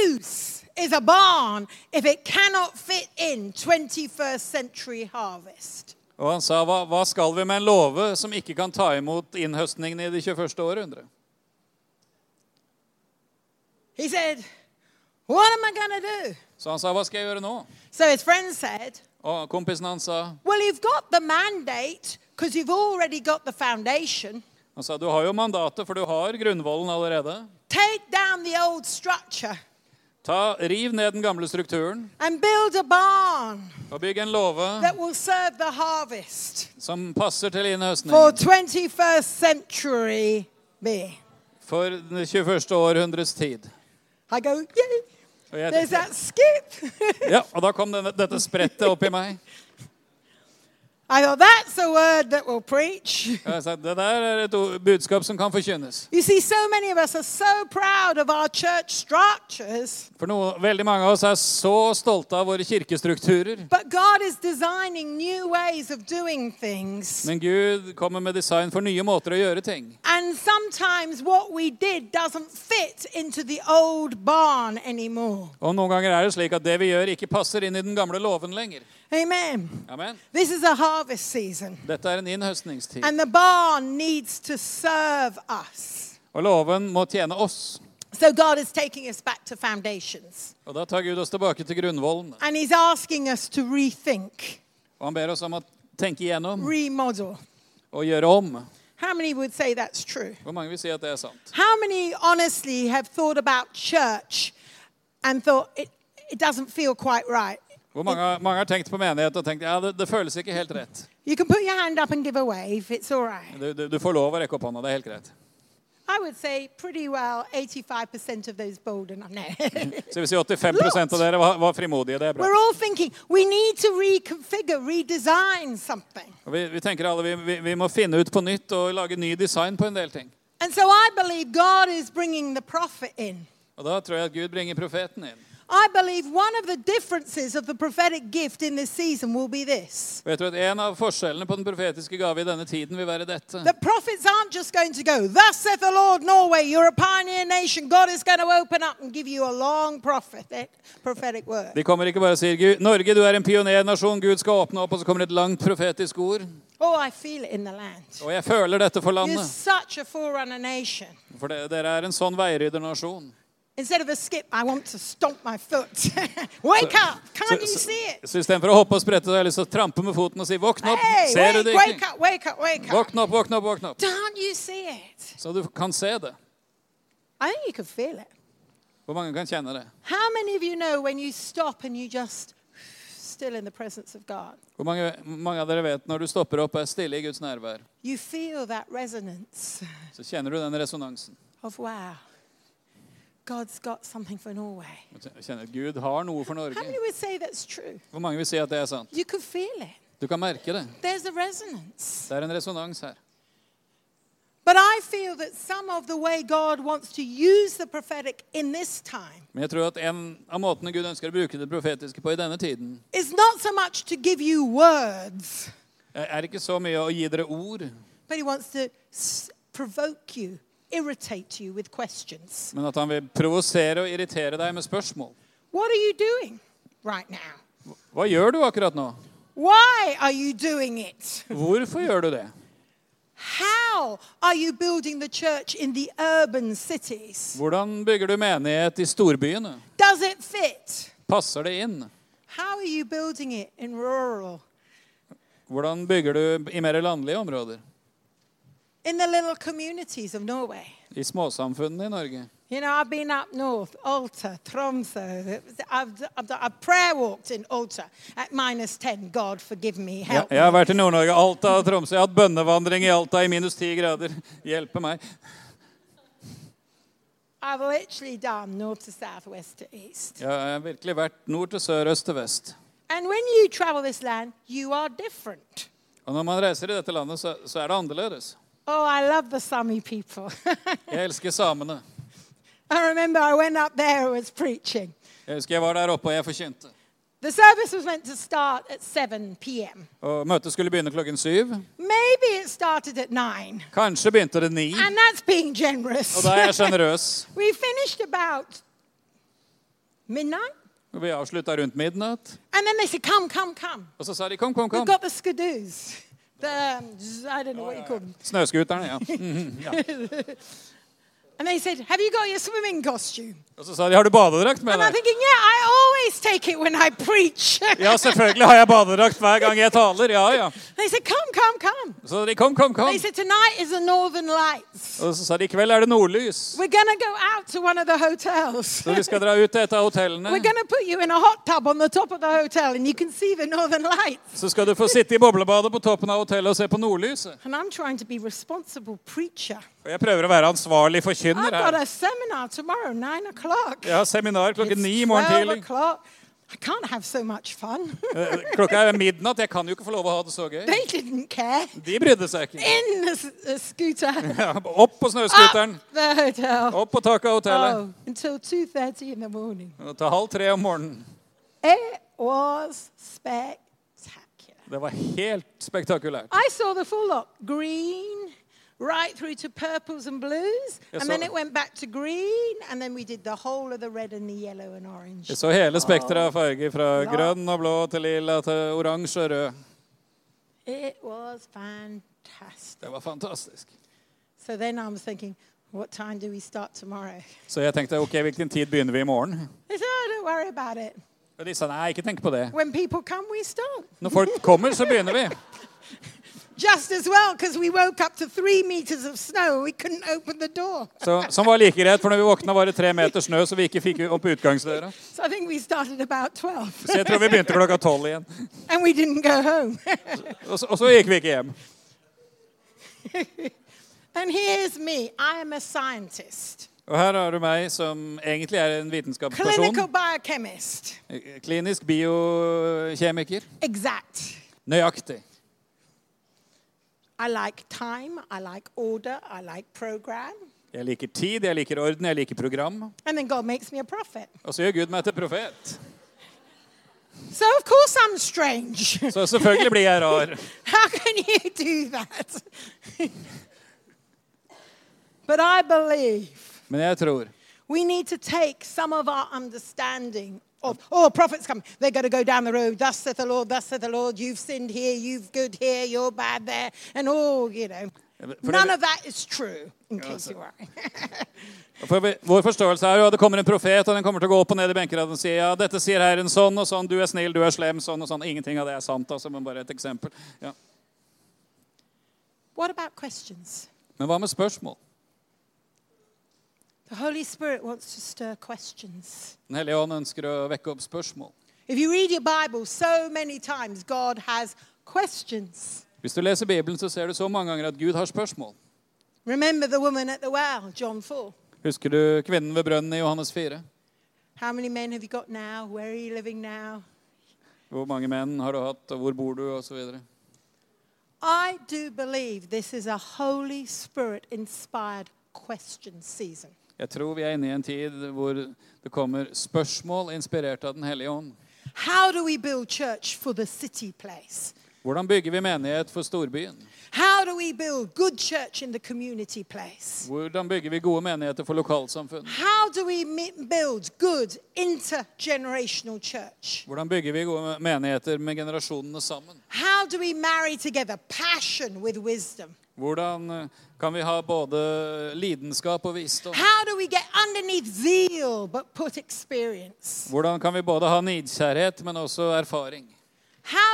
use is a barn if it cannot fit in 21st century harvest? Og han sa, hva, hva skal vi med en låve som ikke kan ta imot innhøstningen i det 21. århundre? He said, What am I gonna do? Så han sa, hva skal jeg gjøre nå? So his friend said, Og kompisen hans sa, Well, you've got the mandate because you've already got the foundation. han sa, du har jo mandatet, for du har grunnvollen allerede. Take down the old structure Ta, riv ned den gamle strukturen and build a barn og bygg en låve that will serve the harvest som passer til for innhøstningen 21st century me. for det 21. århundrets tid. I go, yay! Og, jeg, There's that skip. ja, og da kom denne, dette sprettet opp i meg. I thought, that's a word that will preach. Jeg sa, det der er et budskap som kan forkynnes. You see, so many of us are so proud of our church structures, For noe, veldig mange av oss er så stolte av våre kirkestrukturer. but God is designing new ways of doing things. Men Gud kommer med design for nye måter å gjøre ting. And sometimes what we did doesn't fit into the old barn anymore. Og noen ganger er det slik at det vi gjør, ikke passer inn i den gamle låven lenger. Amen. Amen. This is a harvest season, Dette er en innhøstningstid. and the barn needs to serve us. Og låven må tjene oss. So God is taking us back to foundations, Og da tar Gud oss tilbake til grunnvollen. and He's asking us to rethink, Og han ber oss om å tenke igjennom remodel. og gjøre om. How many would say that's true? Hvor mange vil si at det er sant? How many honestly have thought about church and thought it, it doesn't feel quite right? Hvor mange, mange har tenkt på menighet og tenkt ja, det, det føles ikke helt rett. You can put your hand up and give a wave, it's all right. Du, du, du får lov å rekke opp hånda. Det er helt greit. I say well 85% of those bold enough. No. Så det vil si 85% av dere var, var frimodige. Det er bra. We're all thinking we need to reconfigure, redesign something. Og vi, vi tenker alle vi, vi, vi må finne ut på nytt og lage ny design på en del ting. And so I believe God is bringing the prophet in. Og da tror jeg at Gud bringer profeten inn. I believe one of the differences of the prophetic gift in this season will be this. Vet du at En av forskjellene på den profetiske gave i denne tiden vil være dette. The prophets aren't just going to go, Thus saith the Lord, Norway, you're a pioneer nation. God is going to open up and give you a long prophetic, prophetic word. De kommer ikke bare og sier Norge, du er en pionernasjon, Gud skal åpne opp, og så kommer det et langt profetisk ord. Oh, I feel it in the land. Og jeg føler dette for You're landet. such a forerunner nation. For dere er en sånn veirydernasjon. Instead of a skip, I want to stomp my foot. Wake up! Can't you see it? så istedenfor å hoppe og sprette, så har jeg lyst til å trampe med foten og si våkne opp. Hey, Ser du det wake up, wake up, wake up. Våkne opp, våkne opp, våkne opp. Don't you see it? Så du kan se det. I think you can feel it. Hvor mange kan kjenne det? How many of you know when you stop and you just still in the presence of God? Hvor mange, mange av dere vet når du stopper opp og er stille i Guds nærvær, You feel that resonance så kjenner du den resonansen. of wow, God's got something for Norway. Kjenner at Gud har noe for How many Norge. would say that's true? Hvor mange vil si at det er sant? You could feel it. Du kan merke det. There's a resonance. Det er en resonans her. But I feel that some of the way God wants to use the prophetic in this time Men jeg tror at en av måtene Gud ønsker å bruke det profetiske på i denne tiden, is not so much to give you words, er ikke så mye å gi dere ord, but He wants to provoke you, irritate you with questions. men at han vil provosere og irritere deg med spørsmål. What are you doing right now? Hva gjør du akkurat nå? Why are you doing it? Hvorfor gjør du det? How are you building the church in the urban cities? Hvordan bygger du menighet i storbyene? Does it fit? Passer det inn? How are you building it in rural? Hvordan bygger du i mer landlige områder? In the little communities of Norway? I småsamfunnene i Norge? You know, I've been up north, Alta, Tromsø. I've, I've, I've prayer walked in Alta at minus 10. God forgive me, Ja, jeg har vært i Nord-Norge, Alta og Tromsø. Jeg har hatt bønnevandring i Alta i minus 10 grader. Hjelpe meg. I've literally done north to south, west to east. Jeg har virkelig vært nord til sør, øst til vest. And when you travel this land, you are different. Og når man reiser i dette landet, så, så er det annerledes. Oh, I love the Sami people. Jeg elsker samene. I remember I went up there and was preaching. Jeg husker jeg var der oppe og jeg forkynte. The service was meant to start at 7 p.m. Og Møtet skulle begynne klokken syv. Maybe it started at 9. Kanskje begynte det ni. And that's being generous. Og da er jeg sjenerøs. we finished about midnight. Og Vi avslutta rundt midnatt. And then they said, come, come, come. Og så sa de kom, kom, We've got the skidoos. The, I don't know what you call them. Mhm, ja. And they said, Have you got your swimming costume? Og så sa de, har du badedrakt med deg?" And I'm thinking, Yeah, I always take it when I preach. Ja, selvfølgelig har jeg badedrakt hver gang jeg taler. Ja, ja. they said, Come, come, come. Så de kom, kom, kom. They said, Tonight is the Northern Lights. Og så sa de, i kveld er det nordlys. We're gonna go out to one of the hotels. Så vi skal dra ut til et av hotellene. We're gonna put you in a hot tub on the top of the hotel and you can see the Northern Lights. Så skal du få sitte i boblebadet på toppen av hotellet og se på nordlyset. And I'm trying to be responsible preacher. Og jeg prøver å være ansvarlig I've forkynner got her. a seminar tomorrow, nine o'clock. Jeg har seminar klokken ni i morgen tidlig. I can't have so much fun. Eh, Klokka er midnatt. Jeg kan jo ikke få lov å ha det så gøy. they didn't care. De brydde seg ikke. In the, the scooter. Ja, opp på snøscooteren, Up the hotel. opp på taket av hotellet. Oh, until 2.30 in the morning. Til halv tre om morgenen. It was spectacular. Det var helt spektakulært. I saw the full lot. Green, right through to purples and blues. And then it went back to green. And then we did the whole of the red and the yellow and orange. Jeg så hele spekteret av farger, fra grønn og blå til lilla til oransje og rød. It was fantastic. Det var fantastisk. So then I was thinking, what time do we start tomorrow? Så jeg tenkte ok, hvilken tid begynner vi i morgen? They said, oh, don't worry about it. Og de sa nei, ikke tenk på det. When people come, we start. Når folk kommer, så begynner vi. Just as well, because we woke up to three meters of snow we couldn't open the door. so, som var like greit, for når vi våkna var det tre meter snø, så vi ikke fikk opp utgangsdøra. So I think we started about 12. Så jeg tror vi begynte klokka tolv igjen. and we didn't go home. Og så, og så gikk vi ikke hjem. and here's me. I am a scientist, Og her har du meg som egentlig er en vitenskapsperson. Klinisk biokjemiker. Exact. Nøyaktig. I like time, I like order, I like program. Jeg liker tid, jeg liker orden, jeg liker program. And then God makes me a prophet. Og så gjør Gud meg til profet. So, of course, I'm strange. Så selvfølgelig blir jeg rar. How can you do that? but I believe Men jeg tror we need to take some of our understanding of, oh, prophets come. They're going to go down the road. Thus saith the Lord, thus saith the Lord. You've sinned here, you've good here, you're bad there. And all, you know. For None of that is true, in case you're worried. For vår forståelse er jo at det kommer en profet, og den kommer til å gå opp og ned i benkeraden og si ja, dette sier Herren sånn og sånn, du er snill, du er slem, sånn og sånn. Ingenting av det er sant, altså, men bare et eksempel. Ja. what about questions? Men hva med spørsmål? The Holy Spirit wants to stir questions. Den hellige ånd ønsker å vekke opp spørsmål. If you read your Bible, so many times God has questions. Hvis du leser Bibelen, så ser du så mange ganger at Gud har spørsmål. Remember the woman at the well, John 4. Husker du kvinnen ved brønnen i Johannes 4? How many men have you got now? Where are you living now? Hvor mange menn har du hatt, og hvor bor du, og så videre. I do believe this is a Holy Spirit inspired question season. Jeg tror vi er inne i en tid hvor det kommer spørsmål inspirert av Den hellige ånd. How do we build church for the city place? Hvordan bygger vi menighet for storbyen? How do we build good church in the community place? Hvordan bygger vi gode menigheter for lokalsamfunn? How do we build good intergenerational church? Hvordan bygger vi gode menigheter med generasjonene sammen? How do we marry together passion with wisdom? Hvordan eh, kan vi ha både lidenskap og visdom? How do we get underneath zeal but put experience? Hvordan kan vi både ha nidkjærhet, men også erfaring?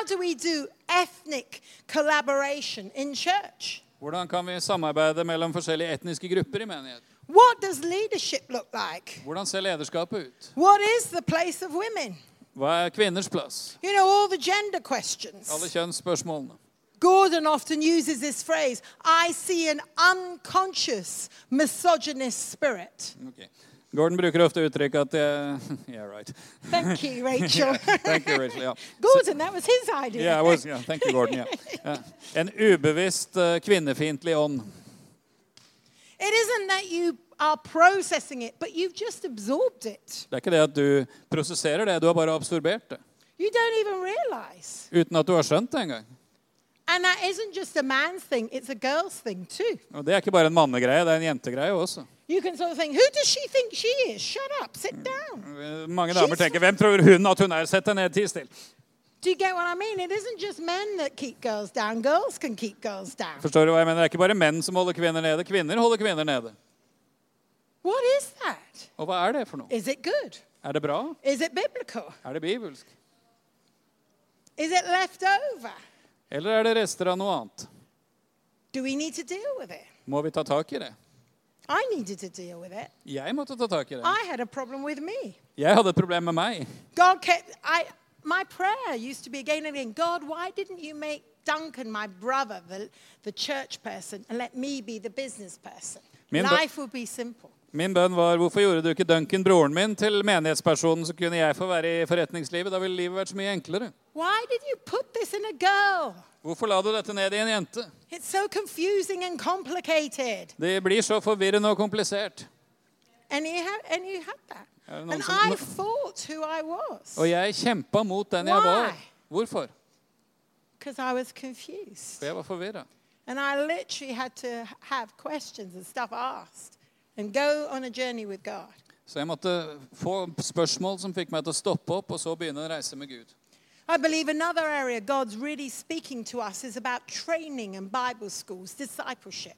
Do do ethnic collaboration in church? Hvordan kan vi samarbeide mellom forskjellige etniske grupper i menighet? What does leadership look like? Hvordan ser lederskapet ut? What is the place of women? Hva er kvinners plass? You know, all the gender questions. Alle kjønnsspørsmålene. Gordon often uses this phrase I see an unconscious misogynist spirit. Okay. Gordon bruker ofte uttrykk at uh, Yeah, right. Thank you, Rachel. Thank you, Rachel. yeah. Gordon, that was his idea. Yeah, was, yeah, thank you, Gordon. En ubevisst uh, kvinnefiendtlig ånd. It isn't that you are processing it, but you've just absorbed it. Det er ikke det at du prosesserer det, du har bare absorbert det. You don't even realize. Uten at du har skjønt det engang. And that isn't just a man's thing, it's a girl's thing too. Og det er ikke bare en mannegreie, det er en jentegreie også. You can sort of think, who does she think she is? Shut up, sit down. Mange damer tenker 'Hvem tror hun at hun er?' Sett deg ned, ti still. Do you get what I mean? It isn't just men that keep girls down, girls can keep girls down. Forstår du hva jeg mener? Det er ikke bare menn som holder kvinner nede. Kvinner holder kvinner nede. What is that? Og hva er det for noe? Is it good? Er det bra? Is it biblical? Er det bibelsk? Is it left over? Eller er det rester av noe annet? Do we need to deal with it? Må vi ta tak i det? I needed to deal with it. Jeg måtte ta tak i det. I had a problem with me. Jeg hadde et problem med meg. God kept, I, my prayer used to be again and again God, why didn't you make Duncan, my brother, the, the church person, and let me be the business person? Min Life would be simple. Min bønn var hvorfor gjorde du ikke Duncan, broren min, til menighetspersonen, så kunne jeg få være i forretningslivet? Da ville livet vært så mye enklere. Hvorfor la du dette ned i en jente? So. Det blir så forvirrende og komplisert. And you had, and you som- Og jeg kjempa mot den jeg var. Hvorfor? For jeg var forvirra. And I literally had to have questions and stuff asked and go on a journey with God. Så jeg måtte få spørsmål som fikk meg til å stoppe opp, og så begynne å reise med Gud. I believe another area God's really speaking to us is about training and Bible schools, discipleship.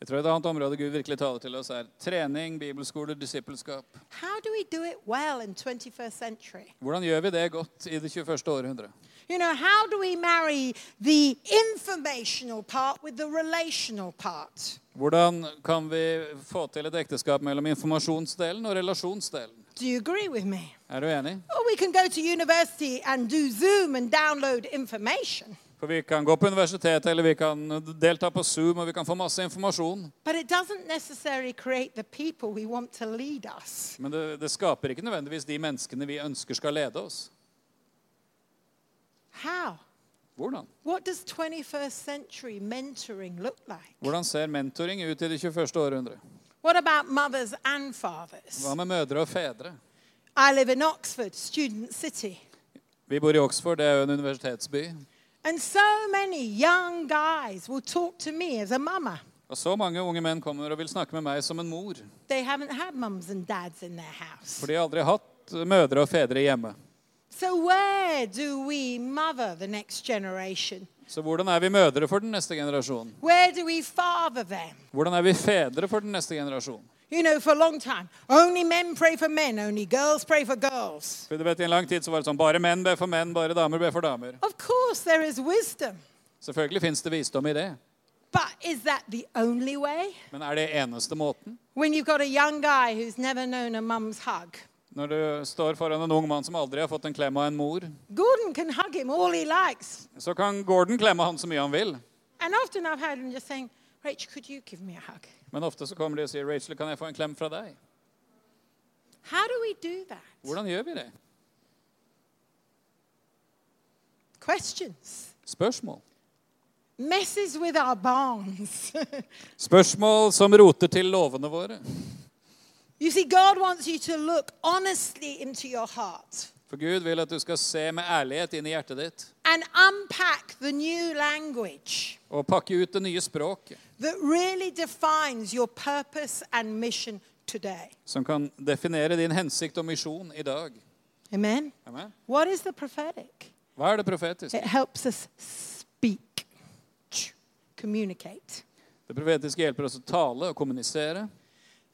Jeg tror Et annet område Gud virkelig taler til oss, er trening, bibelskoler, disippelskap. How do we do it well in 21st century? Hvordan gjør vi det godt i det 21. århundre? You know, how do we marry the informational part with the relational part? Hvordan kan vi få til et ekteskap mellom informasjonsdelen og relasjonsdelen? Do you agree with me? Er du enig? Or we can go to university and do Zoom and download information. For vi kan gå på universitetet, eller vi kan delta på Zoom, og vi kan få masse informasjon. But it doesn't necessarily create the people we want to lead us. Men det, det skaper ikke nødvendigvis de menneskene vi ønsker skal lede oss. How? Hvordan? What does 21st century mentoring look like? Hvordan ser mentoring ut i det 21. århundre? What about mothers and fathers? Hva med mødre og fedre? I live in Oxford, student city. Vi bor i Oxford, det er jo en universitetsby. And so many young guys will talk to me as a mama. Og så mange unge menn kommer og vil snakke med meg som en mor. They haven't had mums and dads in their house. For de har aldri hatt mødre og fedre hjemme. So, where do we mother the next generation? Så hvordan er vi mødre for den neste generasjonen? Where do we father them? Hvordan er vi fedre for den neste generasjonen? You know, for a long time, only men pray for men, only girls pray for girls. For du vet, I en lang tid så var det sånn bare menn ber for menn, bare damer ber for damer. Of course, there is wisdom. Selvfølgelig fins det visdom i det. But is that the only way? Men er det eneste måten? When you've got a young guy who's never known a mum's hug, Når du står foran en ung mann som aldri har fått en klem av en mor, Gordon can hug him all he likes. så kan Gordon klemme han så mye han vil. And often I've heard him just saying, Rach, could you give me a hug? Men ofte så kommer de og sier 'Rachel, kan jeg få en klem fra deg?' How do we do that? Hvordan gjør vi det? Questions. Spørsmål. Messes with our bonds. Spørsmål som roter til lovene våre. You see, God wants you to look honestly into your heart For Gud vil at du skal se med ærlighet inn i hjertet ditt and unpack the new language og pakke ut det nye språket that really defines your purpose and mission today. som kan definere din hensikt og misjon i dag. Amen. Amen. What is the prophetic? Hva er det profetiske? It helps us speak, communicate. Det profetiske hjelper oss å tale og kommunisere.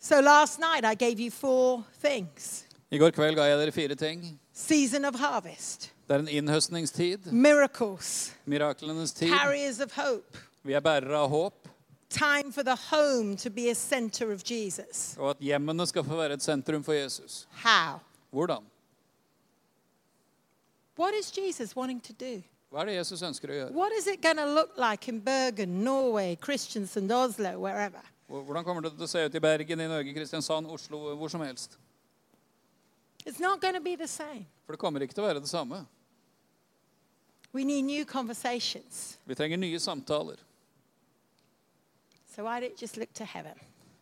So last night I gave you four things I går kveld ga jeg dere fire ting. season of harvest, Det er en innhøstningstid, miracles, miraklenes tid. carriers of hope, Vi er bærere av håp, time for the home to be a center of Jesus. og at hjemmene skal få være et sentrum for Jesus. How? Hvordan? What is Jesus wanting to do? Hva er det Jesus ønsker å gjøre? What is it going to look like in Bergen, Norway, Kristiansand, Oslo, wherever? Hvordan kommer det til å se ut i Bergen, i Norge, Kristiansand, Oslo, hvor som helst? It's not going to be the same. For det kommer ikke til å være det samme. We need new conversations. Vi trenger nye samtaler. So why don't you just look to heaven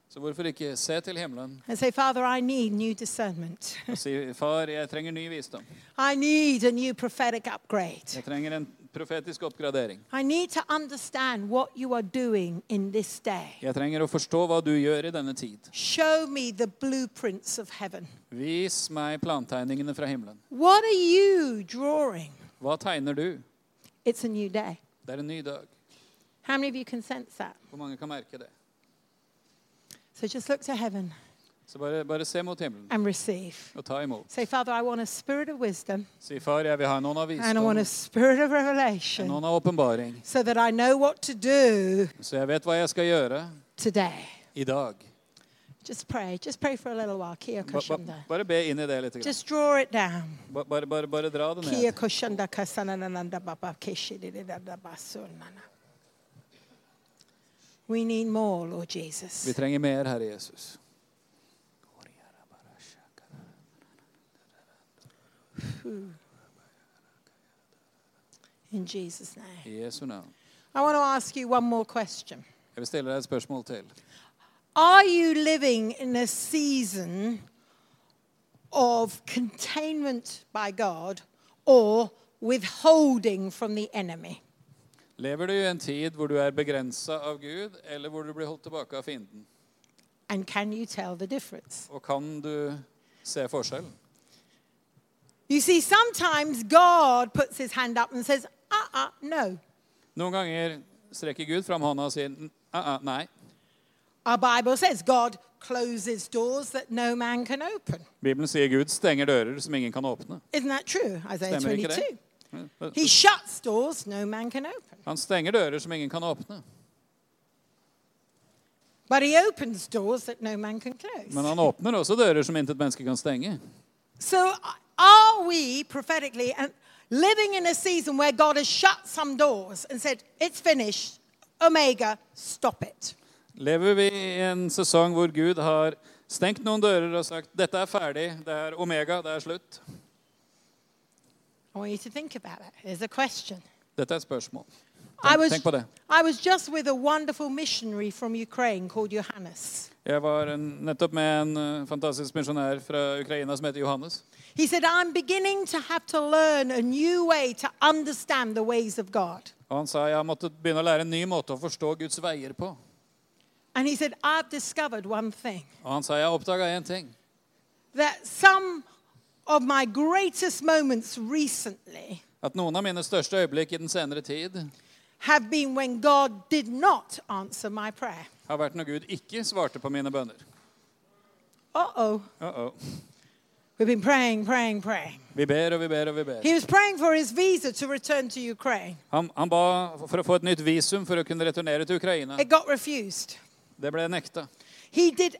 Så hvorfor ikke se til himmelen say, Father, I need new discernment. og si, far, jeg trenger ny visdom. I need a new prophetic upgrade. Jeg trenger en profetisk oppgradering. I need to understand what you are doing in this day. Jeg trenger å forstå hva du gjør i denne tid. Show me the blueprints of heaven. Vis meg plantegningene fra himmelen. What are you drawing? Hva tegner du? It's a new day. Det er en ny dag. How many of you can sense that? Hvor mange kan merke det? So just look to heaven Så bare, bare se mot himmelen and receive. og ta imot. Say, Father, I want a spirit of wisdom Si, far, jeg vil ha noen av and I want a visdom, spirit of revelation noen av åpenbaring, so that I know what to do så jeg vet hva jeg skal gjøre today. i dag. Just pray. Just pray for a little while. Kia Ba, ba, koshanda. bare be inn i det litt. grann. Just draw it down. Ba, bare, bare, bare dra det Kia ned. koshanda kasanananda baba keshidididada basunana. We need more, Lord Jesus. Vi trenger mer, Herre Jesus. In Jesus' name. I Jesu navn. I want to ask you one more question. Jeg vil stille deg et spørsmål til. Are you living in a season of containment by God or withholding from the enemy? Lever du i en tid hvor du er begrensa av Gud, eller hvor du blir holdt tilbake av fienden? And can you tell the difference? Og kan du se forskjellen? You see, sometimes God puts his hand up and says, uh uh, no. Noen ganger strekker Gud fram hånda og sier "Ah, ah, nei. Our Bible says God closes doors that no man can open. Bibelen sier Gud stenger dører som ingen kan åpne. Isn't that true? Isaiah Stemmer ikke 22. det? He shuts doors no man can open. Han stenger dører som ingen kan åpne. But he opens doors that no man can close. Men han åpner også dører som intet menneske kan stenge. So, are we prophetically and living in a season where God has shut some doors and said, It's finished, Omega, stop it? Lever vi i en sesong hvor Gud har stengt noen dører og sagt dette er ferdig, det er omega, det er slutt? I want you to think about it. There's a question. Dette er et spørsmål. I Tenk, was, tenk på det. I was just with a wonderful missionary from Ukraine called Johannes. Jeg var nettopp med en eh, fantastisk misjonær fra Ukraina som heter Johannes. He said, I'm beginning to have to learn a new way to understand the ways of God. Og han sa jeg har måttet begynne å lære en ny måte å forstå Guds veier på. And he said, I've discovered one thing Og han sa jeg oppdaga én ting. that some of my greatest moments recently At noen av mine største øyeblikk i den senere tid have been when God did not answer my prayer. har vært når Gud ikke svarte på mine bønner. Uh oh. Uh -oh. We've been praying, praying, praying. Vi ber og vi ber og vi ber. He was praying for his visa to return to Ukraine. Han, han ba for å få et nytt visum for å kunne returnere til Ukraina. It got refused. Det ble nekta. He did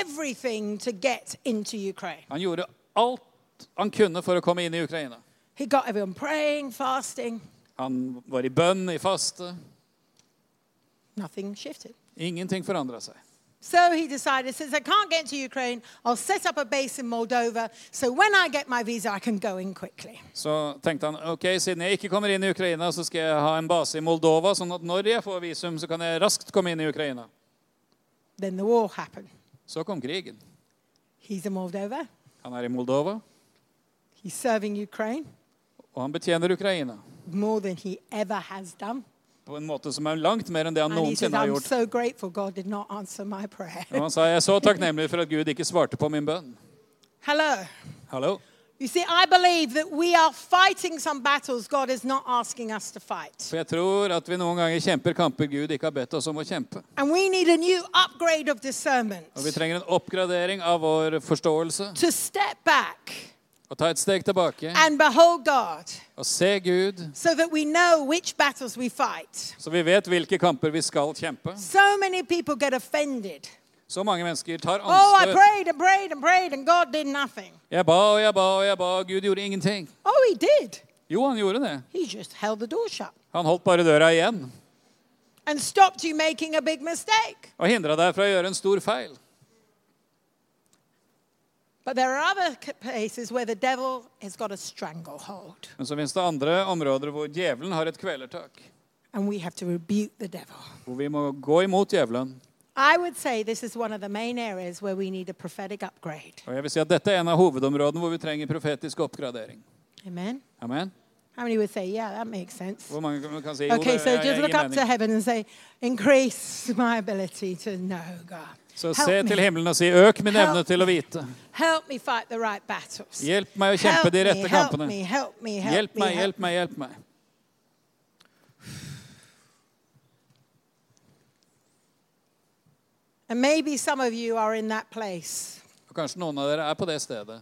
everything to get into Ukraine. Han gjorde alt han kunne for å komme inn i Ukraina. He got everyone praying, fasting. Han var i bønn, i faste. Nothing shifted. Ingenting forandra seg. So he decided, since I can't get to Ukraine, I'll set up a base in Moldova. So when I get my visa, I can go in quickly. Så tenkte han ok, siden jeg ikke kommer inn i Ukraina, så skal jeg ha en base i Moldova, sånn at når jeg får visum, så kan jeg raskt komme inn i Ukraina. Then the war happened. Så kom krigen. He's in Moldova. Han er i Moldova, He's serving Ukraine og han betjener Ukraina more than he ever has done. på en måte som er langt mer enn det han And he says, noensinne har I'm gjort. so grateful God did not answer my prayer. Og han sa jeg er så takknemlig for at Gud ikke svarte på min bønn. Hello. Hallo? You see, I believe that we are fighting some battles God is not asking us to fight. For jeg tror at vi noen ganger kjemper kamper Gud ikke har bedt oss om å kjempe. And we need a new upgrade of discernment Og vi trenger en oppgradering av vår forståelse. to step back Og ta et steg tilbake and behold God og se Gud, so that we know which battles we fight. så vi vet hvilke kamper vi skal kjempe. So many people get offended. Så mange mennesker tar Oh, I anstøt. prayed and prayed and prayed, and God did nothing. Jeg ba og jeg ba og jeg ba, og Gud gjorde ingenting. Oh, He did. Jo, han gjorde det. He just held the door shut Han holdt bare døra igjen and stopped you making a big mistake. og hindra deg fra å gjøre en stor feil. But there are other places where the devil has got a stranglehold, Men så finnes det andre områder hvor djevelen har et kvelertak. and we have to rebuke the devil. Hvor vi må gå imot djevelen. I would say this is one of the main areas where we need a prophetic upgrade. Og jeg vil si at Dette er en av hovedområdene hvor vi trenger profetisk oppgradering. Amen. Amen. How many would say, yeah, that makes sense? Hvor mange kan- kan si Okay, so just look up to heaven and say, increase my ability to know God. Så se til himmelen og si 'øk min Help evne til å vite'. Right. Hjelp meg å Help kjempe de rette kampene. me, Hjelp meg, hjelp meg, hjelp meg. And maybe some of you are in that place Kanskje noen av dere er på det stedet.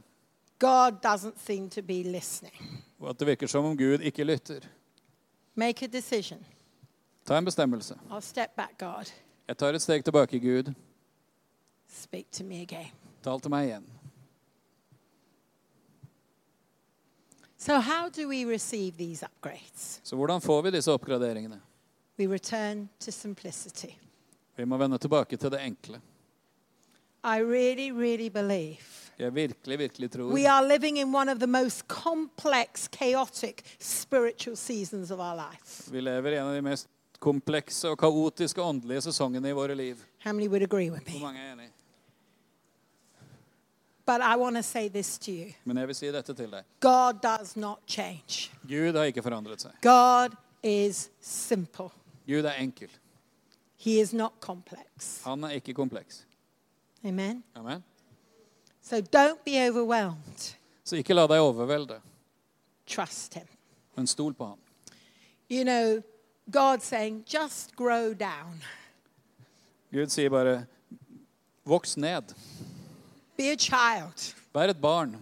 God doesn't seem to be listening. Og at det virker som om Gud ikke lytter. Make a decision. Ta en bestemmelse. I'll step back, God. Jeg tar et steg tilbake, Gud. Speak to me again. Tal til meg igjen. So, how do we receive these upgrades? Så hvordan får vi disse oppgraderingene? We return to simplicity. Vi må vende tilbake til det enkle. I really, really believe Jeg virkelig, virkelig tror we are living in one of the most complex, chaotic spiritual seasons of our life. vi lever i en av de mest komplekse og kaotiske åndelige sesongene i våre liv. How many would agree with Hvor me? mange er enig? But I want to say this to you Men jeg vil si dette til deg. God does not change, Gud har ikke forandret seg. God is simple, Gud er enkel. He is not complex. Han er ikke kompleks. Amen? Amen. So, don't be overwhelmed. Så ikke la deg overvelde, Trust Him. men stol på ham. You know, God saying, just grow down. Gud sier bare voks ned. Be a child. Vær et barn.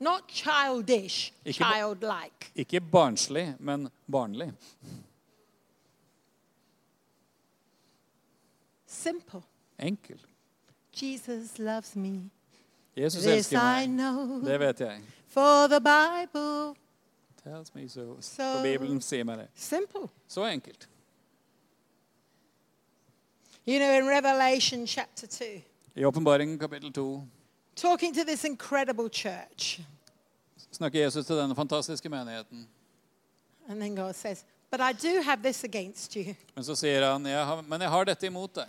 Not childish, Ikke childlike. Ikke barnslig, men barnlig. Simple. Enkel. Jesus loves me. Jesus This elsker I meg. know. Det vet jeg. For the Bible. Tells me so. Så- For Bibelen sier meg det. Simple. Så enkelt. You know, in Revelation chapter 2, I Åpenbaringen kapittel 2 talking to this incredible church. snakker Jesus til denne fantastiske menigheten. And then God says, But I do have this against you. Men så sier han, jeg har, men jeg har dette imot deg.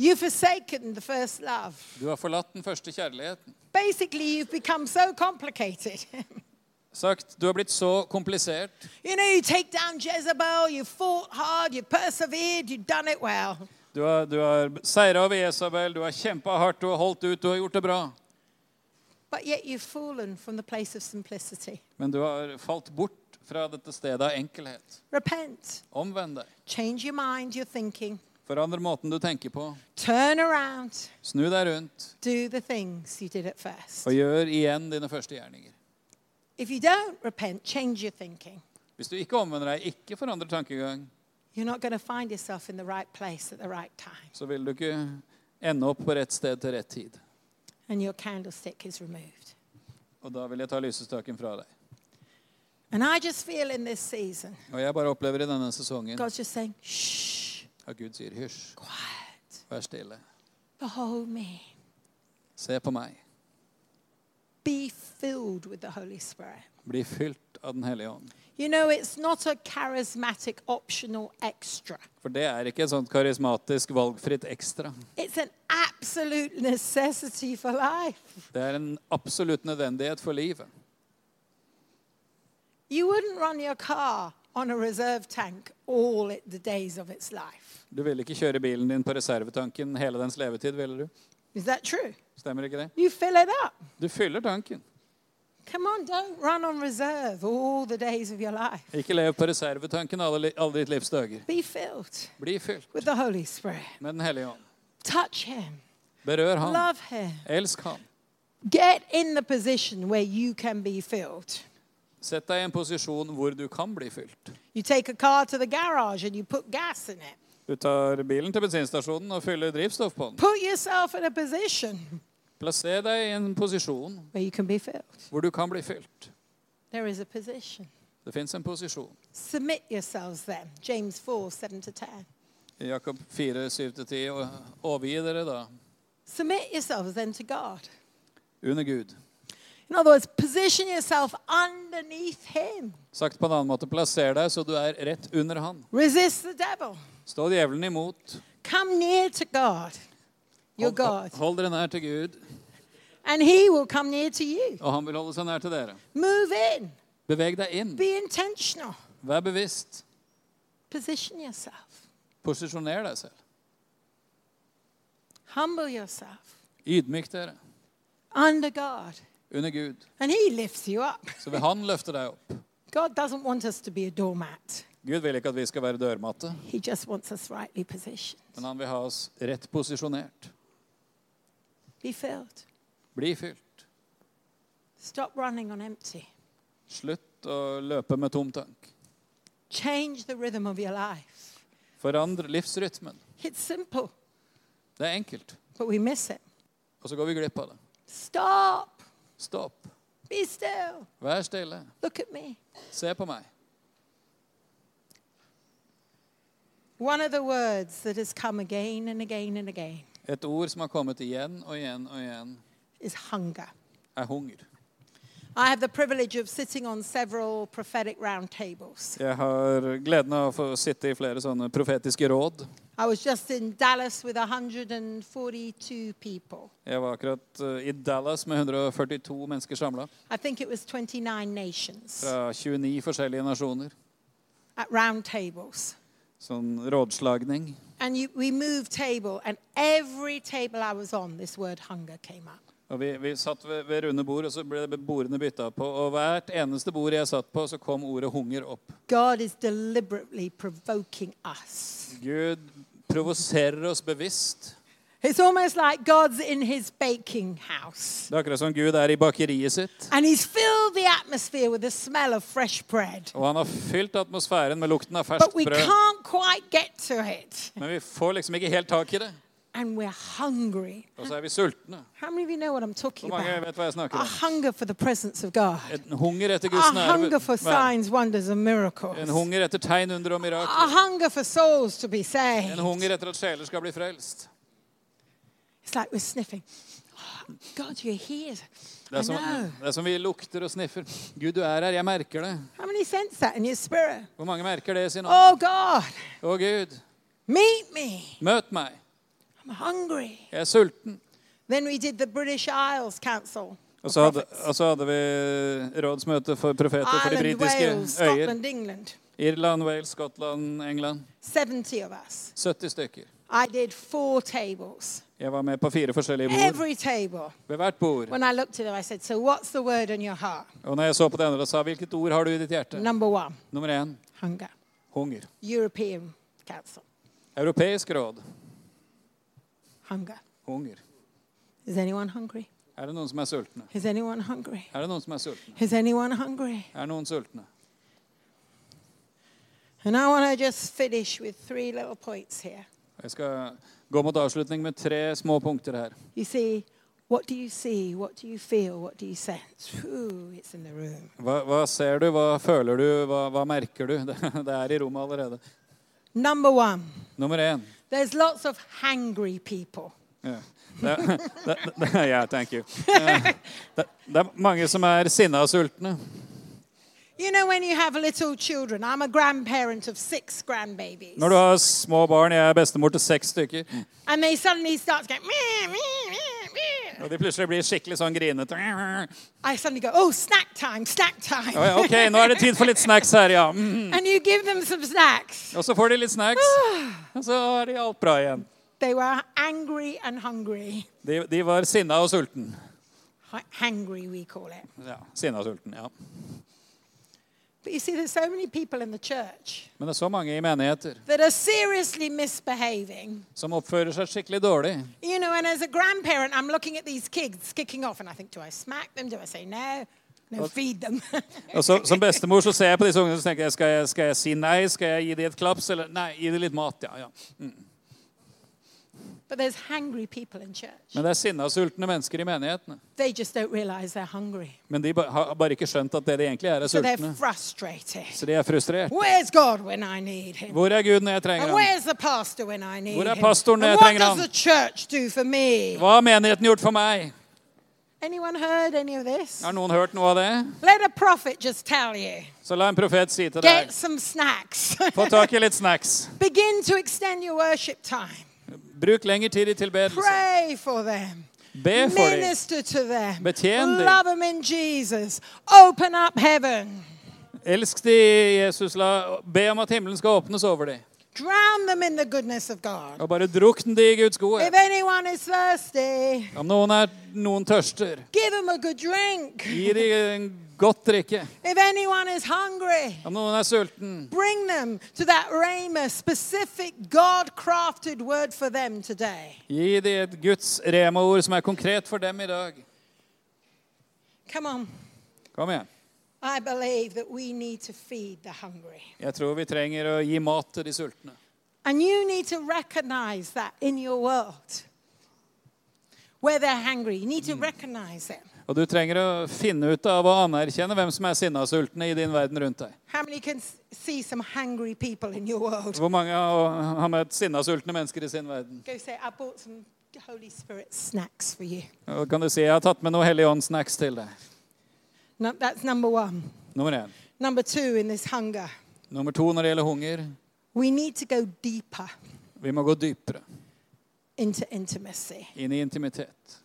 You've forsaken the first love. Du har forlatt den første kjærligheten. Basically, you've become so complicated. Sagt, du har blitt så komplisert. you know, you take down Jezebel, you fought hard, you persevered, you've done it well. Du har, du har seira over Jesabel, du har kjempa hardt, du har holdt ut, du har gjort det bra. Men du har falt bort fra dette stedet av enkelhet. Repent. Omvend deg. Change your mind, your thinking. Forandre måten du tenker på. Turn around. Snu deg rundt Do the things you did at first. og gjør igjen dine første gjerninger. If you don't repent, change your thinking. Hvis du ikke omvender deg, ikke forandrer tankegang, You're not going to find yourself in the right place at the right time. så vil du ikke ende opp på rett sted til rett tid. And your candlestick is removed. Og da vil jeg ta lysestaken fra deg. And I just feel in this season, Og jeg bare opplever i denne sesongen God's just saying, shh, at Gud sier hysj, quiet, vær stille. behold me. Se på meg. Be filled with the Holy Spirit. Bli fylt av Den hellige ånd. You know, it's not a charismatic optional extra. For det er ikke et sånt karismatisk valgfritt ekstra. It's an absolute necessity for life. Det er en absolutt nødvendighet for livet. You wouldn't run your car on a reserve tank all the days of its life. Du ville ikke kjøre bilen din på reservetanken hele dens levetid, ville du? Is that true? Stemmer ikke det? You fill it up. Du fyller tanken. Come on, don't run on reserve all the days of your life. Ikke lev på reservetanken alle, alle ditt livs dager. Be filled Bli fylt with the Holy Spirit. med Den hellige ånd. Touch Him. Berør ham. Love Him. Elsk ham. Get in the position where you can be filled. Sett deg i en posisjon hvor du kan bli fylt. You take a car to the garage and you put gas in it. Du tar bilen til bensinstasjonen og fyller drivstoff på den. Put yourself in a position Plasser deg i en posisjon where you can be filled. hvor du kan bli fylt. There is a position. Det fins en posisjon. Submit yourselves then. James 4 7-10. Jakob 4, 7-10. Overgi dere da Submit yourselves then to God. under Gud. In other words, position yourself underneath Him. Sagt på en annen måte, plasser deg så du er rett under han. Resist the devil. Stå djevelen imot. Come near to God, your Hold, God, hold dere nær til Gud, and He will come near to you. og han vil holde seg nær til dere. Move in. Beveg deg inn. Be intentional. Vær bevisst. Position yourself. Posisjoner deg selv. Humble yourself Ydmyk dere under God, under Gud. and He lifts you up. Så vil han løfte deg opp. God doesn't want us to be a doormat, Gud vil ikke at vi skal være dørmatte, He just wants us rightly positioned. men han vil ha oss rett posisjonert. Be filled. Bli fylt. Stop running on empty. Slutt å løpe med tom tank. Change the rhythm of your life. Forandre livsrytmen. It's simple, Det er enkelt. but we miss it. Og så går vi glipp av det. Stop. Stopp. Be still. Vær stille. Look at me. Se på meg. One of the words that has come again and again and again Et ord som har kommet igjen og igjen og igjen, is hunger. er hunger. I have the privilege of sitting on several prophetic roundtables. Jeg har gleden av å få sitte i flere sånne profetiske råd. I was just in Dallas with 142 people. Jeg var akkurat eh, i Dallas med 142 mennesker samla I think it was 29 nations fra 29 forskjellige nasjoner. at round tables. Sånn rådslagning. And you, we moved table, and every table I was on, this word hunger came up. Og vi, vi satt ved, ved runde bord, og så ble bordene bytta på. Og hvert eneste bord jeg satt på, så kom ordet hunger opp. God is us. Gud provoserer oss bevisst. It's almost like God's in his baking house. Det er akkurat som Gud er i bakeriet sitt. And he's filled the atmosphere with the smell of fresh bread. Og han har fylt atmosfæren med lukten av But we brød. can't quite get to it. Men vi får liksom ikke helt tak i det. And we're hungry. Og så er vi sultne. How many of you know what I'm talking Hvor mange about? vet hva jeg snakker A om? hunger for the presence of God. En hunger etter Guds A hunger for nærvær. signs, wonders, and miracles. En hunger etter tegn, under og A mirakler. hunger for souls to be saved. En hunger etter at sjeler skal bli frelst. It's like we're sniffing. Oh, God, you're here. Det er, som, det er som vi lukter og sniffer. Gud, du er her. Jeg merker det. How many sense that in your spirit? Hvor mange merker det i sin ånd? Oh, God, Å, Gud, meet me. møt meg. I'm hungry. Jeg er sulten. Then we did the British Isles Council. Og så hadde, og så hadde vi rådsmøte for profeter for de britiske Wales, øyer. Scotland, England. Irland, Wales, Skottland, England. 70 of us. 70 stykker. I did four tables. Jeg var med på fire forskjellige bord. Every table. Ved hvert bord. When I looked at them, I said, So what's the word on your heart? Og når jeg så på det andre sa hvilket ord har du i ditt hjerte? Number one, Nummer én hunger. hunger. European Council, Europeisk råd. hunger. Hunger. Is anyone hungry? Er det noen som er sultne? Is anyone hungry? Er det noen som er sultne? Is anyone hungry? Er noen sultne? And I want to just finish with three little points here. Jeg skal gå mot avslutning med tre små punkter her. See, see? Feel? Ooh. Hva, hva ser du? Hva føler du? Hva, hva merker du? Det, det er i rommet allerede. Nummer én. there's lots of hangry people. Yeah. Det, det, det, yeah, thank you. Det, det er mange som er sinna og sultne. You know, when you have little children, I'm a grandparent of six grandbabies. Når du har små barn, jeg er bestemor til seks stykker, And they suddenly start going, meh, meh, meh, meh. og de plutselig blir skikkelig sånn grinete. I suddenly go, oh, snack time, snack time. Å ja, OK, nå er det tid for litt snacks her, ja. Mhm. and you give them some snacks. Og så får de litt snacks, og så er de alt bra igjen. They were angry and hungry. De, de var sinna og sulten. Hangry, we call it. Ja, sinna og sulten, ja. But you see, there's so many people in the church Men det er så mange i menigheter that are seriously misbehaving. som oppfører seg skikkelig dårlig. You know, and as a grandparent, I'm looking at these kids kicking off, and I think, do I smack them? Do I say no? No, feed them. Og så, Som bestemor så ser jeg på disse ungene og tenker jeg, skal jeg, skal jeg si nei? Skal jeg gi dem et klaps? Eller nei, gi dem litt mat. Ja, ja. But there's hungry people in church. Men det er sinna sultne mennesker i menighetene. They just don't realize they're hungry. Men de ba, har bare ikke skjønt at det de egentlig er, er So they're sultne. frustrated. Så de er frustrert. Where's God when I need him? Hvor er Gud når jeg trenger And ham? where's the pastor when I need Hvor er pastoren når jeg what trenger does ham? the church do for me? Hva har menigheten gjort for meg? Anyone heard any of this? Har noen hørt noe av det? Let a prophet just tell you. Så la en profet si til deg Get some snacks. Få tak i litt snacks. Begin to extend your worship time. Bruk lengre tid i tilbedelse. Pray for them. Be for dem. Minister to them. Betjen dem. Love them in Jesus. Open up heaven. Elsk de, Jesus. La, be om at himmelen skal åpnes over dem. Drown them in the goodness of God. Og bare drukn de i Guds If anyone is thirsty, Om noen, er, noen tørster, give them a good drink. gi dem en godt drikke. If anyone is hungry, Om noen er sulten, bring them to that Rhema, specific God crafted word for them today. gi dem et Guds rema-ord som er konkret for dem i dag. Come on. Kom igjen. I believe that we need to feed the hungry. Jeg tror vi trenger å gi mat til de sultne. And you need to recognize that in your world. Where they're hungry, you need to recognize it. Og du trenger å finne ut av å anerkjenne hvem som er sinnasultne i din verden rundt deg. How many can s- see some hungry people in your world? Hvor mange har møtt sinnasultne mennesker i sin verden? Og kan du si jeg har tatt med noe Hellig Ånd-snacks til deg? No. Nummer én. Number two in this hunger, Nummer to når det gjelder hunger. we need to go deeper Vi må gå dypere into intimacy. inn i intimitet.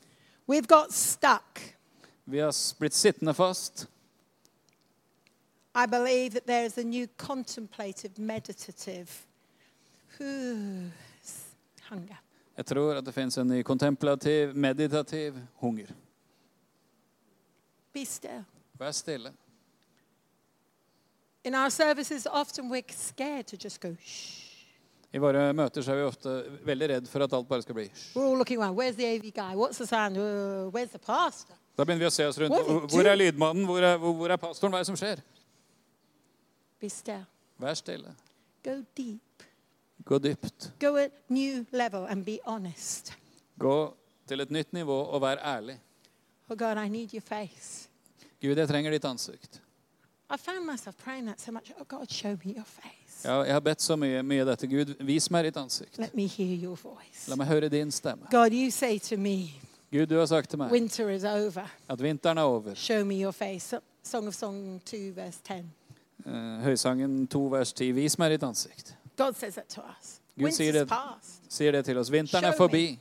We've got stuck. Vi har blitt sittende fast. I believe that there is a new contemplative, meditative hunger. Jeg tror at det fins en ny kontemplativ, meditativ hunger. Be still. Vær stille. In our services, often we're scared to just go shh. I våre møter så er vi ofte veldig redd for at alt bare skal bli. We're all looking around. Where's the AV guy? What's the sound? Uh, where's the pastor? Da begynner vi å se oss rundt. Hvor er lydmannen? Hvor er, hvor er pastoren? Hva er det som skjer? Be still. Vær stille. Go deep. Gå dypt. Go a new level and be honest. Gå til et nytt nivå og vær ærlig. Oh God, I need your face. Gud, jeg trenger ditt ansikt. So much. Oh God, show me your face. Ja, jeg har bedt så mye, mye dette. Gud, vis meg ditt ansikt. Let me hear your voice. La meg høre din stemme. God, you say to me, Gud, du har sagt til meg winter is over. at vinteren er over. Show me your face. Song of Song 2, verse 10. Eh, Høysangen 2 vers 10. Vis meg ditt ansikt. God says that to us. Gud sier Winter's det, past. sier det til oss. Vinteren er Show forbi.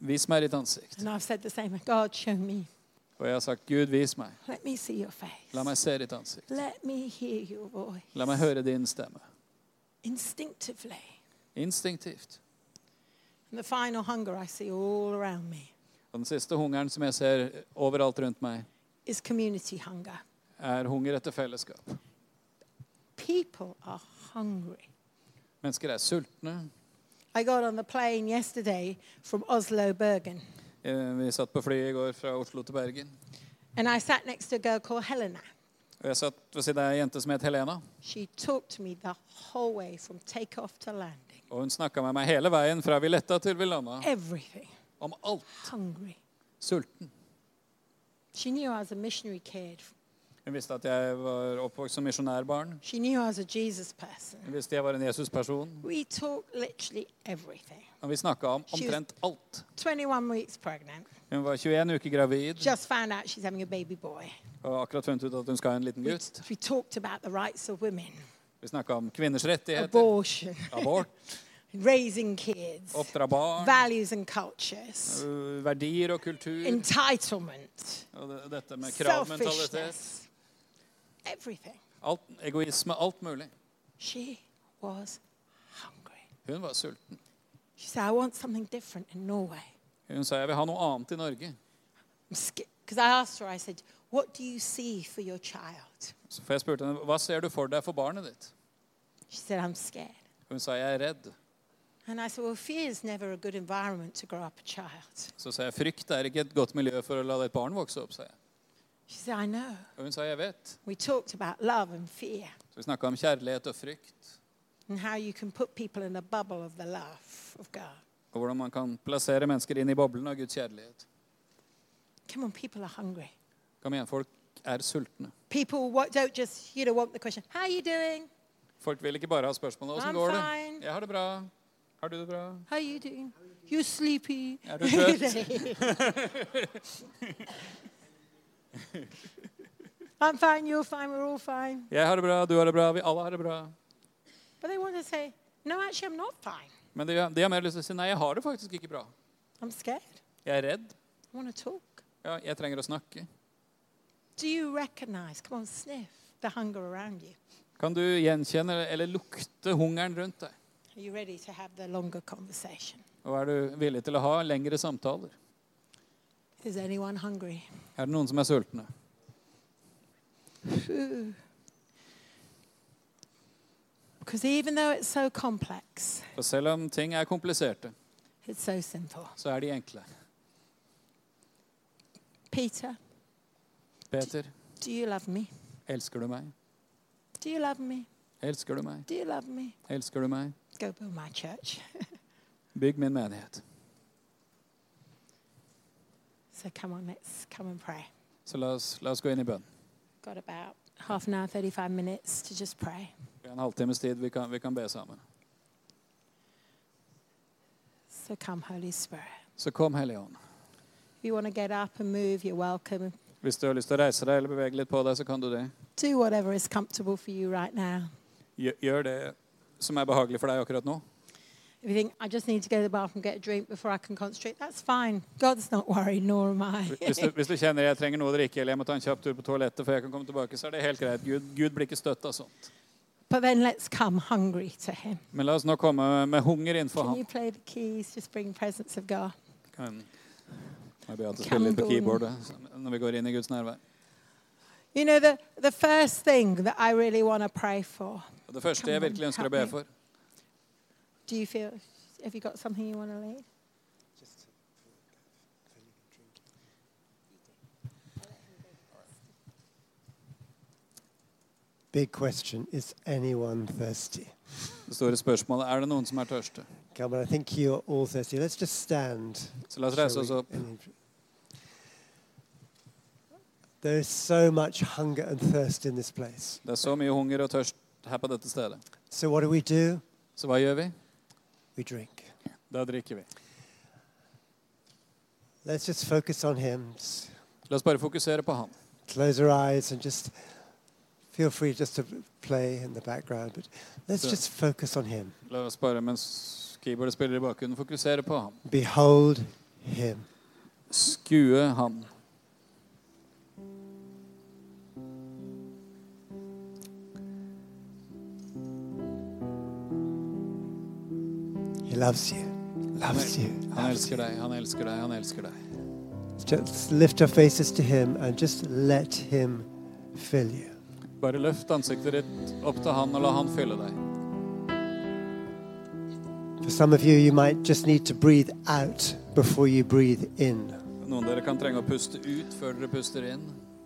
Vis meg ditt ansikt. And I've said the same. God, show me. Og jeg har sagt, Gud, vis meg. Let me see your face. La meg se ditt ansikt. Let me hear your voice. La meg høre din stemme. Instinctively. Instinktivt. And the final hunger I see all around me Og den siste hungeren som jeg ser overalt rundt meg, is community hunger. er hunger etter fellesskap. People are hungry. Mennesker er sultne. I got on the plane yesterday from Oslo, Bergen, Eh, Vi satt på flyet i går fra Oslo til Bergen. and I sat next to a girl called Helena. Og jeg satt ved siden av ei jente som het Helena. She talked to me the whole way from takeoff to landing. Og hun snakka med meg hele veien fra vi letta til vi landa. Everything. Om alt. Hungry. Sulten. She knew I was a missionary kid. Hun visste at jeg var oppvokst som misjonærbarn. She knew I was a Jesus person. Hun visste jeg var en Jesus-person. We talked literally everything. Og vi snakka om omtrent alt. 21 weeks pregnant. Hun var 21 uker gravid Just found out she's having a baby boy. og akkurat funnet ut at hun skal ha en liten We, gutt. we talked about the rights of women, Vi snakka om kvinners rettigheter, abortion, abort, raising kids, oppdra barn, values and cultures, øh, verdier og kultur. entitlement, Og det, dette med kravmentalitet. everything. Alt, egoisme, alt mulig. She was hungry. Hun var sulten. She said, I want something different in Norway. Hun sa jeg vil ha noe annet i Norge. Because I asked her, I said, What do you see for your child? Så for jeg spurte henne hva ser du for deg for barnet ditt. She said, I'm scared. Hun sa jeg er redd. And I said, Well, fear is never a good environment to grow up a child. Så sa jeg frykt er ikke et godt miljø for å la et barn vokse opp. sa jeg. She said, I know. Og hun sa jeg vet. We talked about love and fear Så vi snakka om kjærlighet og frykt. and how you can put people in the bubble of the love of God. Og hvordan man kan plassere mennesker inn i boblen av Guds kjærlighet. Come on, people are hungry. Kom igjen, folk er sultne. Just, you know, question, How are you doing? Folk vil ikke bare ha spørsmålet åssen går det. fine. Jeg har det bra. Har du det bra? How you doing? Sleepy. Er du trøtt? I'm fine, you're fine, we're all fine. Jeg har det bra, du har det bra, vi alle har det bra. But they want to say, No, actually, I'm not fine. Men de, de har mer lyst til å si nei, jeg har det faktisk ikke bra. I'm scared. Jeg er redd. I want to talk. Ja, jeg trenger å snakke. Do you recognize, come on, sniff the hunger around you? Kan du gjenkjenne eller lukte hungeren rundt deg? Are you ready to have the longer conversation? Og er du villig til å ha lengre samtaler? Is anyone hungry? Er det noen som er sultne? Because even though it's so complex, For selv om ting er kompliserte, it's so simple. så er de enkle. Peter, Peter, Do you love me? elsker du meg? Do you love me? Elsker du meg? Do you love me? Elsker du meg? Go build my church. Bygg min menighet. So come on, let's come and pray. Så la oss, la oss gå inn i bønn. Got about half an hour, 35 minutes to just pray. Vi har en halvtimes tid vi kan, vi kan be sammen. So come, Holy Spirit. Så kom, Hellige Ånd. If you want to get up and move, you're welcome. Hvis du har lyst til å reise deg eller bevege litt på deg, så kan du det. Do whatever is comfortable for you right now. Gjør, det som er behagelig for deg akkurat nå. If you think, I just need to go to the bathroom, get a drink before I can concentrate, that's fine. God's not worried, nor am I. Hvis du, hvis du kjenner jeg trenger noe å drikke eller jeg må ta en kjapp tur på toalettet før jeg kan komme tilbake, så er det helt greit. Gud, Gud blir ikke støtt av sånt. But then let's come hungry to Him. Men la oss nå komme med hunger innenfor Can ham. you play the keys? Just bring presence of God. Kan må Beate Kan spille litt på gå inn. keyboardet når vi går inn i Guds nærvær. You know, the, the first thing that I really want to pray for. Og det første jeg virkelig ønsker å be for, Do you feel, have you got something you want to lead? Big question Is anyone thirsty? det store spørsmålet er det noen som er tørste. Come on, I think you're all thirsty. Let's just stand. Så la oss shall reise oss we? opp. And- Det er så mye hunger og tørst her på dette stedet. So, what do we do? Så hva gjør vi? We drink. Da drikker vi. Let's just focus on Him. La oss bare fokusere på ham. close our eyes and just feel free just to play in the background. But let's so, just focus on Him. La oss bare, mens keyboardet spiller i bakgrunnen, fokusere på ham. Behold Him. Skue ham. Loves you. Loves you. Han elsker deg, han elsker deg, han elsker deg. Just lift your faces to Him and just let Him fill you. Bare løft ansiktet ditt opp til han og la han fylle deg. For some of you, you might just need to breathe out before you breathe in. Noen dere kan trenge å puste ut før dere puster inn.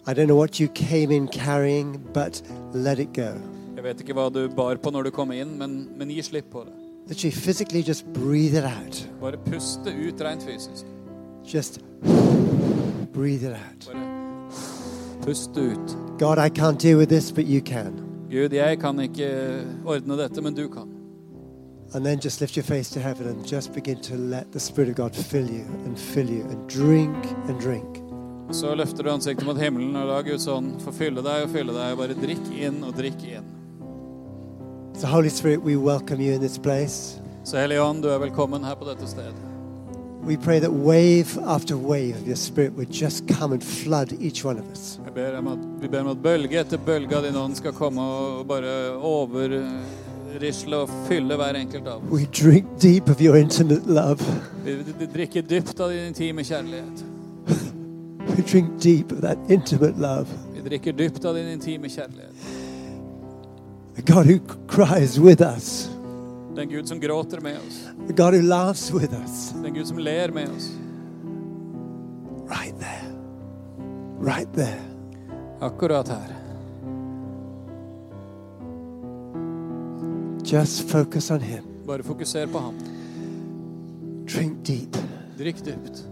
I don't know what you came in carrying, but let it go. Jeg vet ikke hva du bar på når du kom inn, men, men gi slipp på det. Literally, physically, just breathe it out. Bare puste ut rent fysisk. Just breathe it out. Bare puste ut. God, I can't deal with this, but you can. Gud, jeg kan ikke ordne dette, men du kan. And then just lift your face to heaven and just begin to let the Spirit of God fill you and fill you and drink and drink. Så løfter du ansiktet mot himmelen og la Guds ånd få fylle deg og fylle deg. Bare drikk inn og drikk inn. So, Holy Spirit, we welcome you in this place. Så Helligånd, du er velkommen her på dette stedet. We pray that wave after wave of your Spirit would just come and flood each one of us. Jeg ber om at, vi ber om at bølge etter bølge av din ånd skal komme og bare overrisle og fylle hver enkelt av oss. We drink deep of your intimate love. Vi, vi, vi drikker dypt av din intime kjærlighet. We drink deep of that intimate love. Vi drikker dypt av din intime kjærlighet. A God who cries with us. Den Gud som gråter med oss. A God who laughs with us. Den Gud som ler med oss. Right there. Right there. Akkurat her. Just focus on Him. Bare fokuser på ham. Drink deep. Drikk dypt.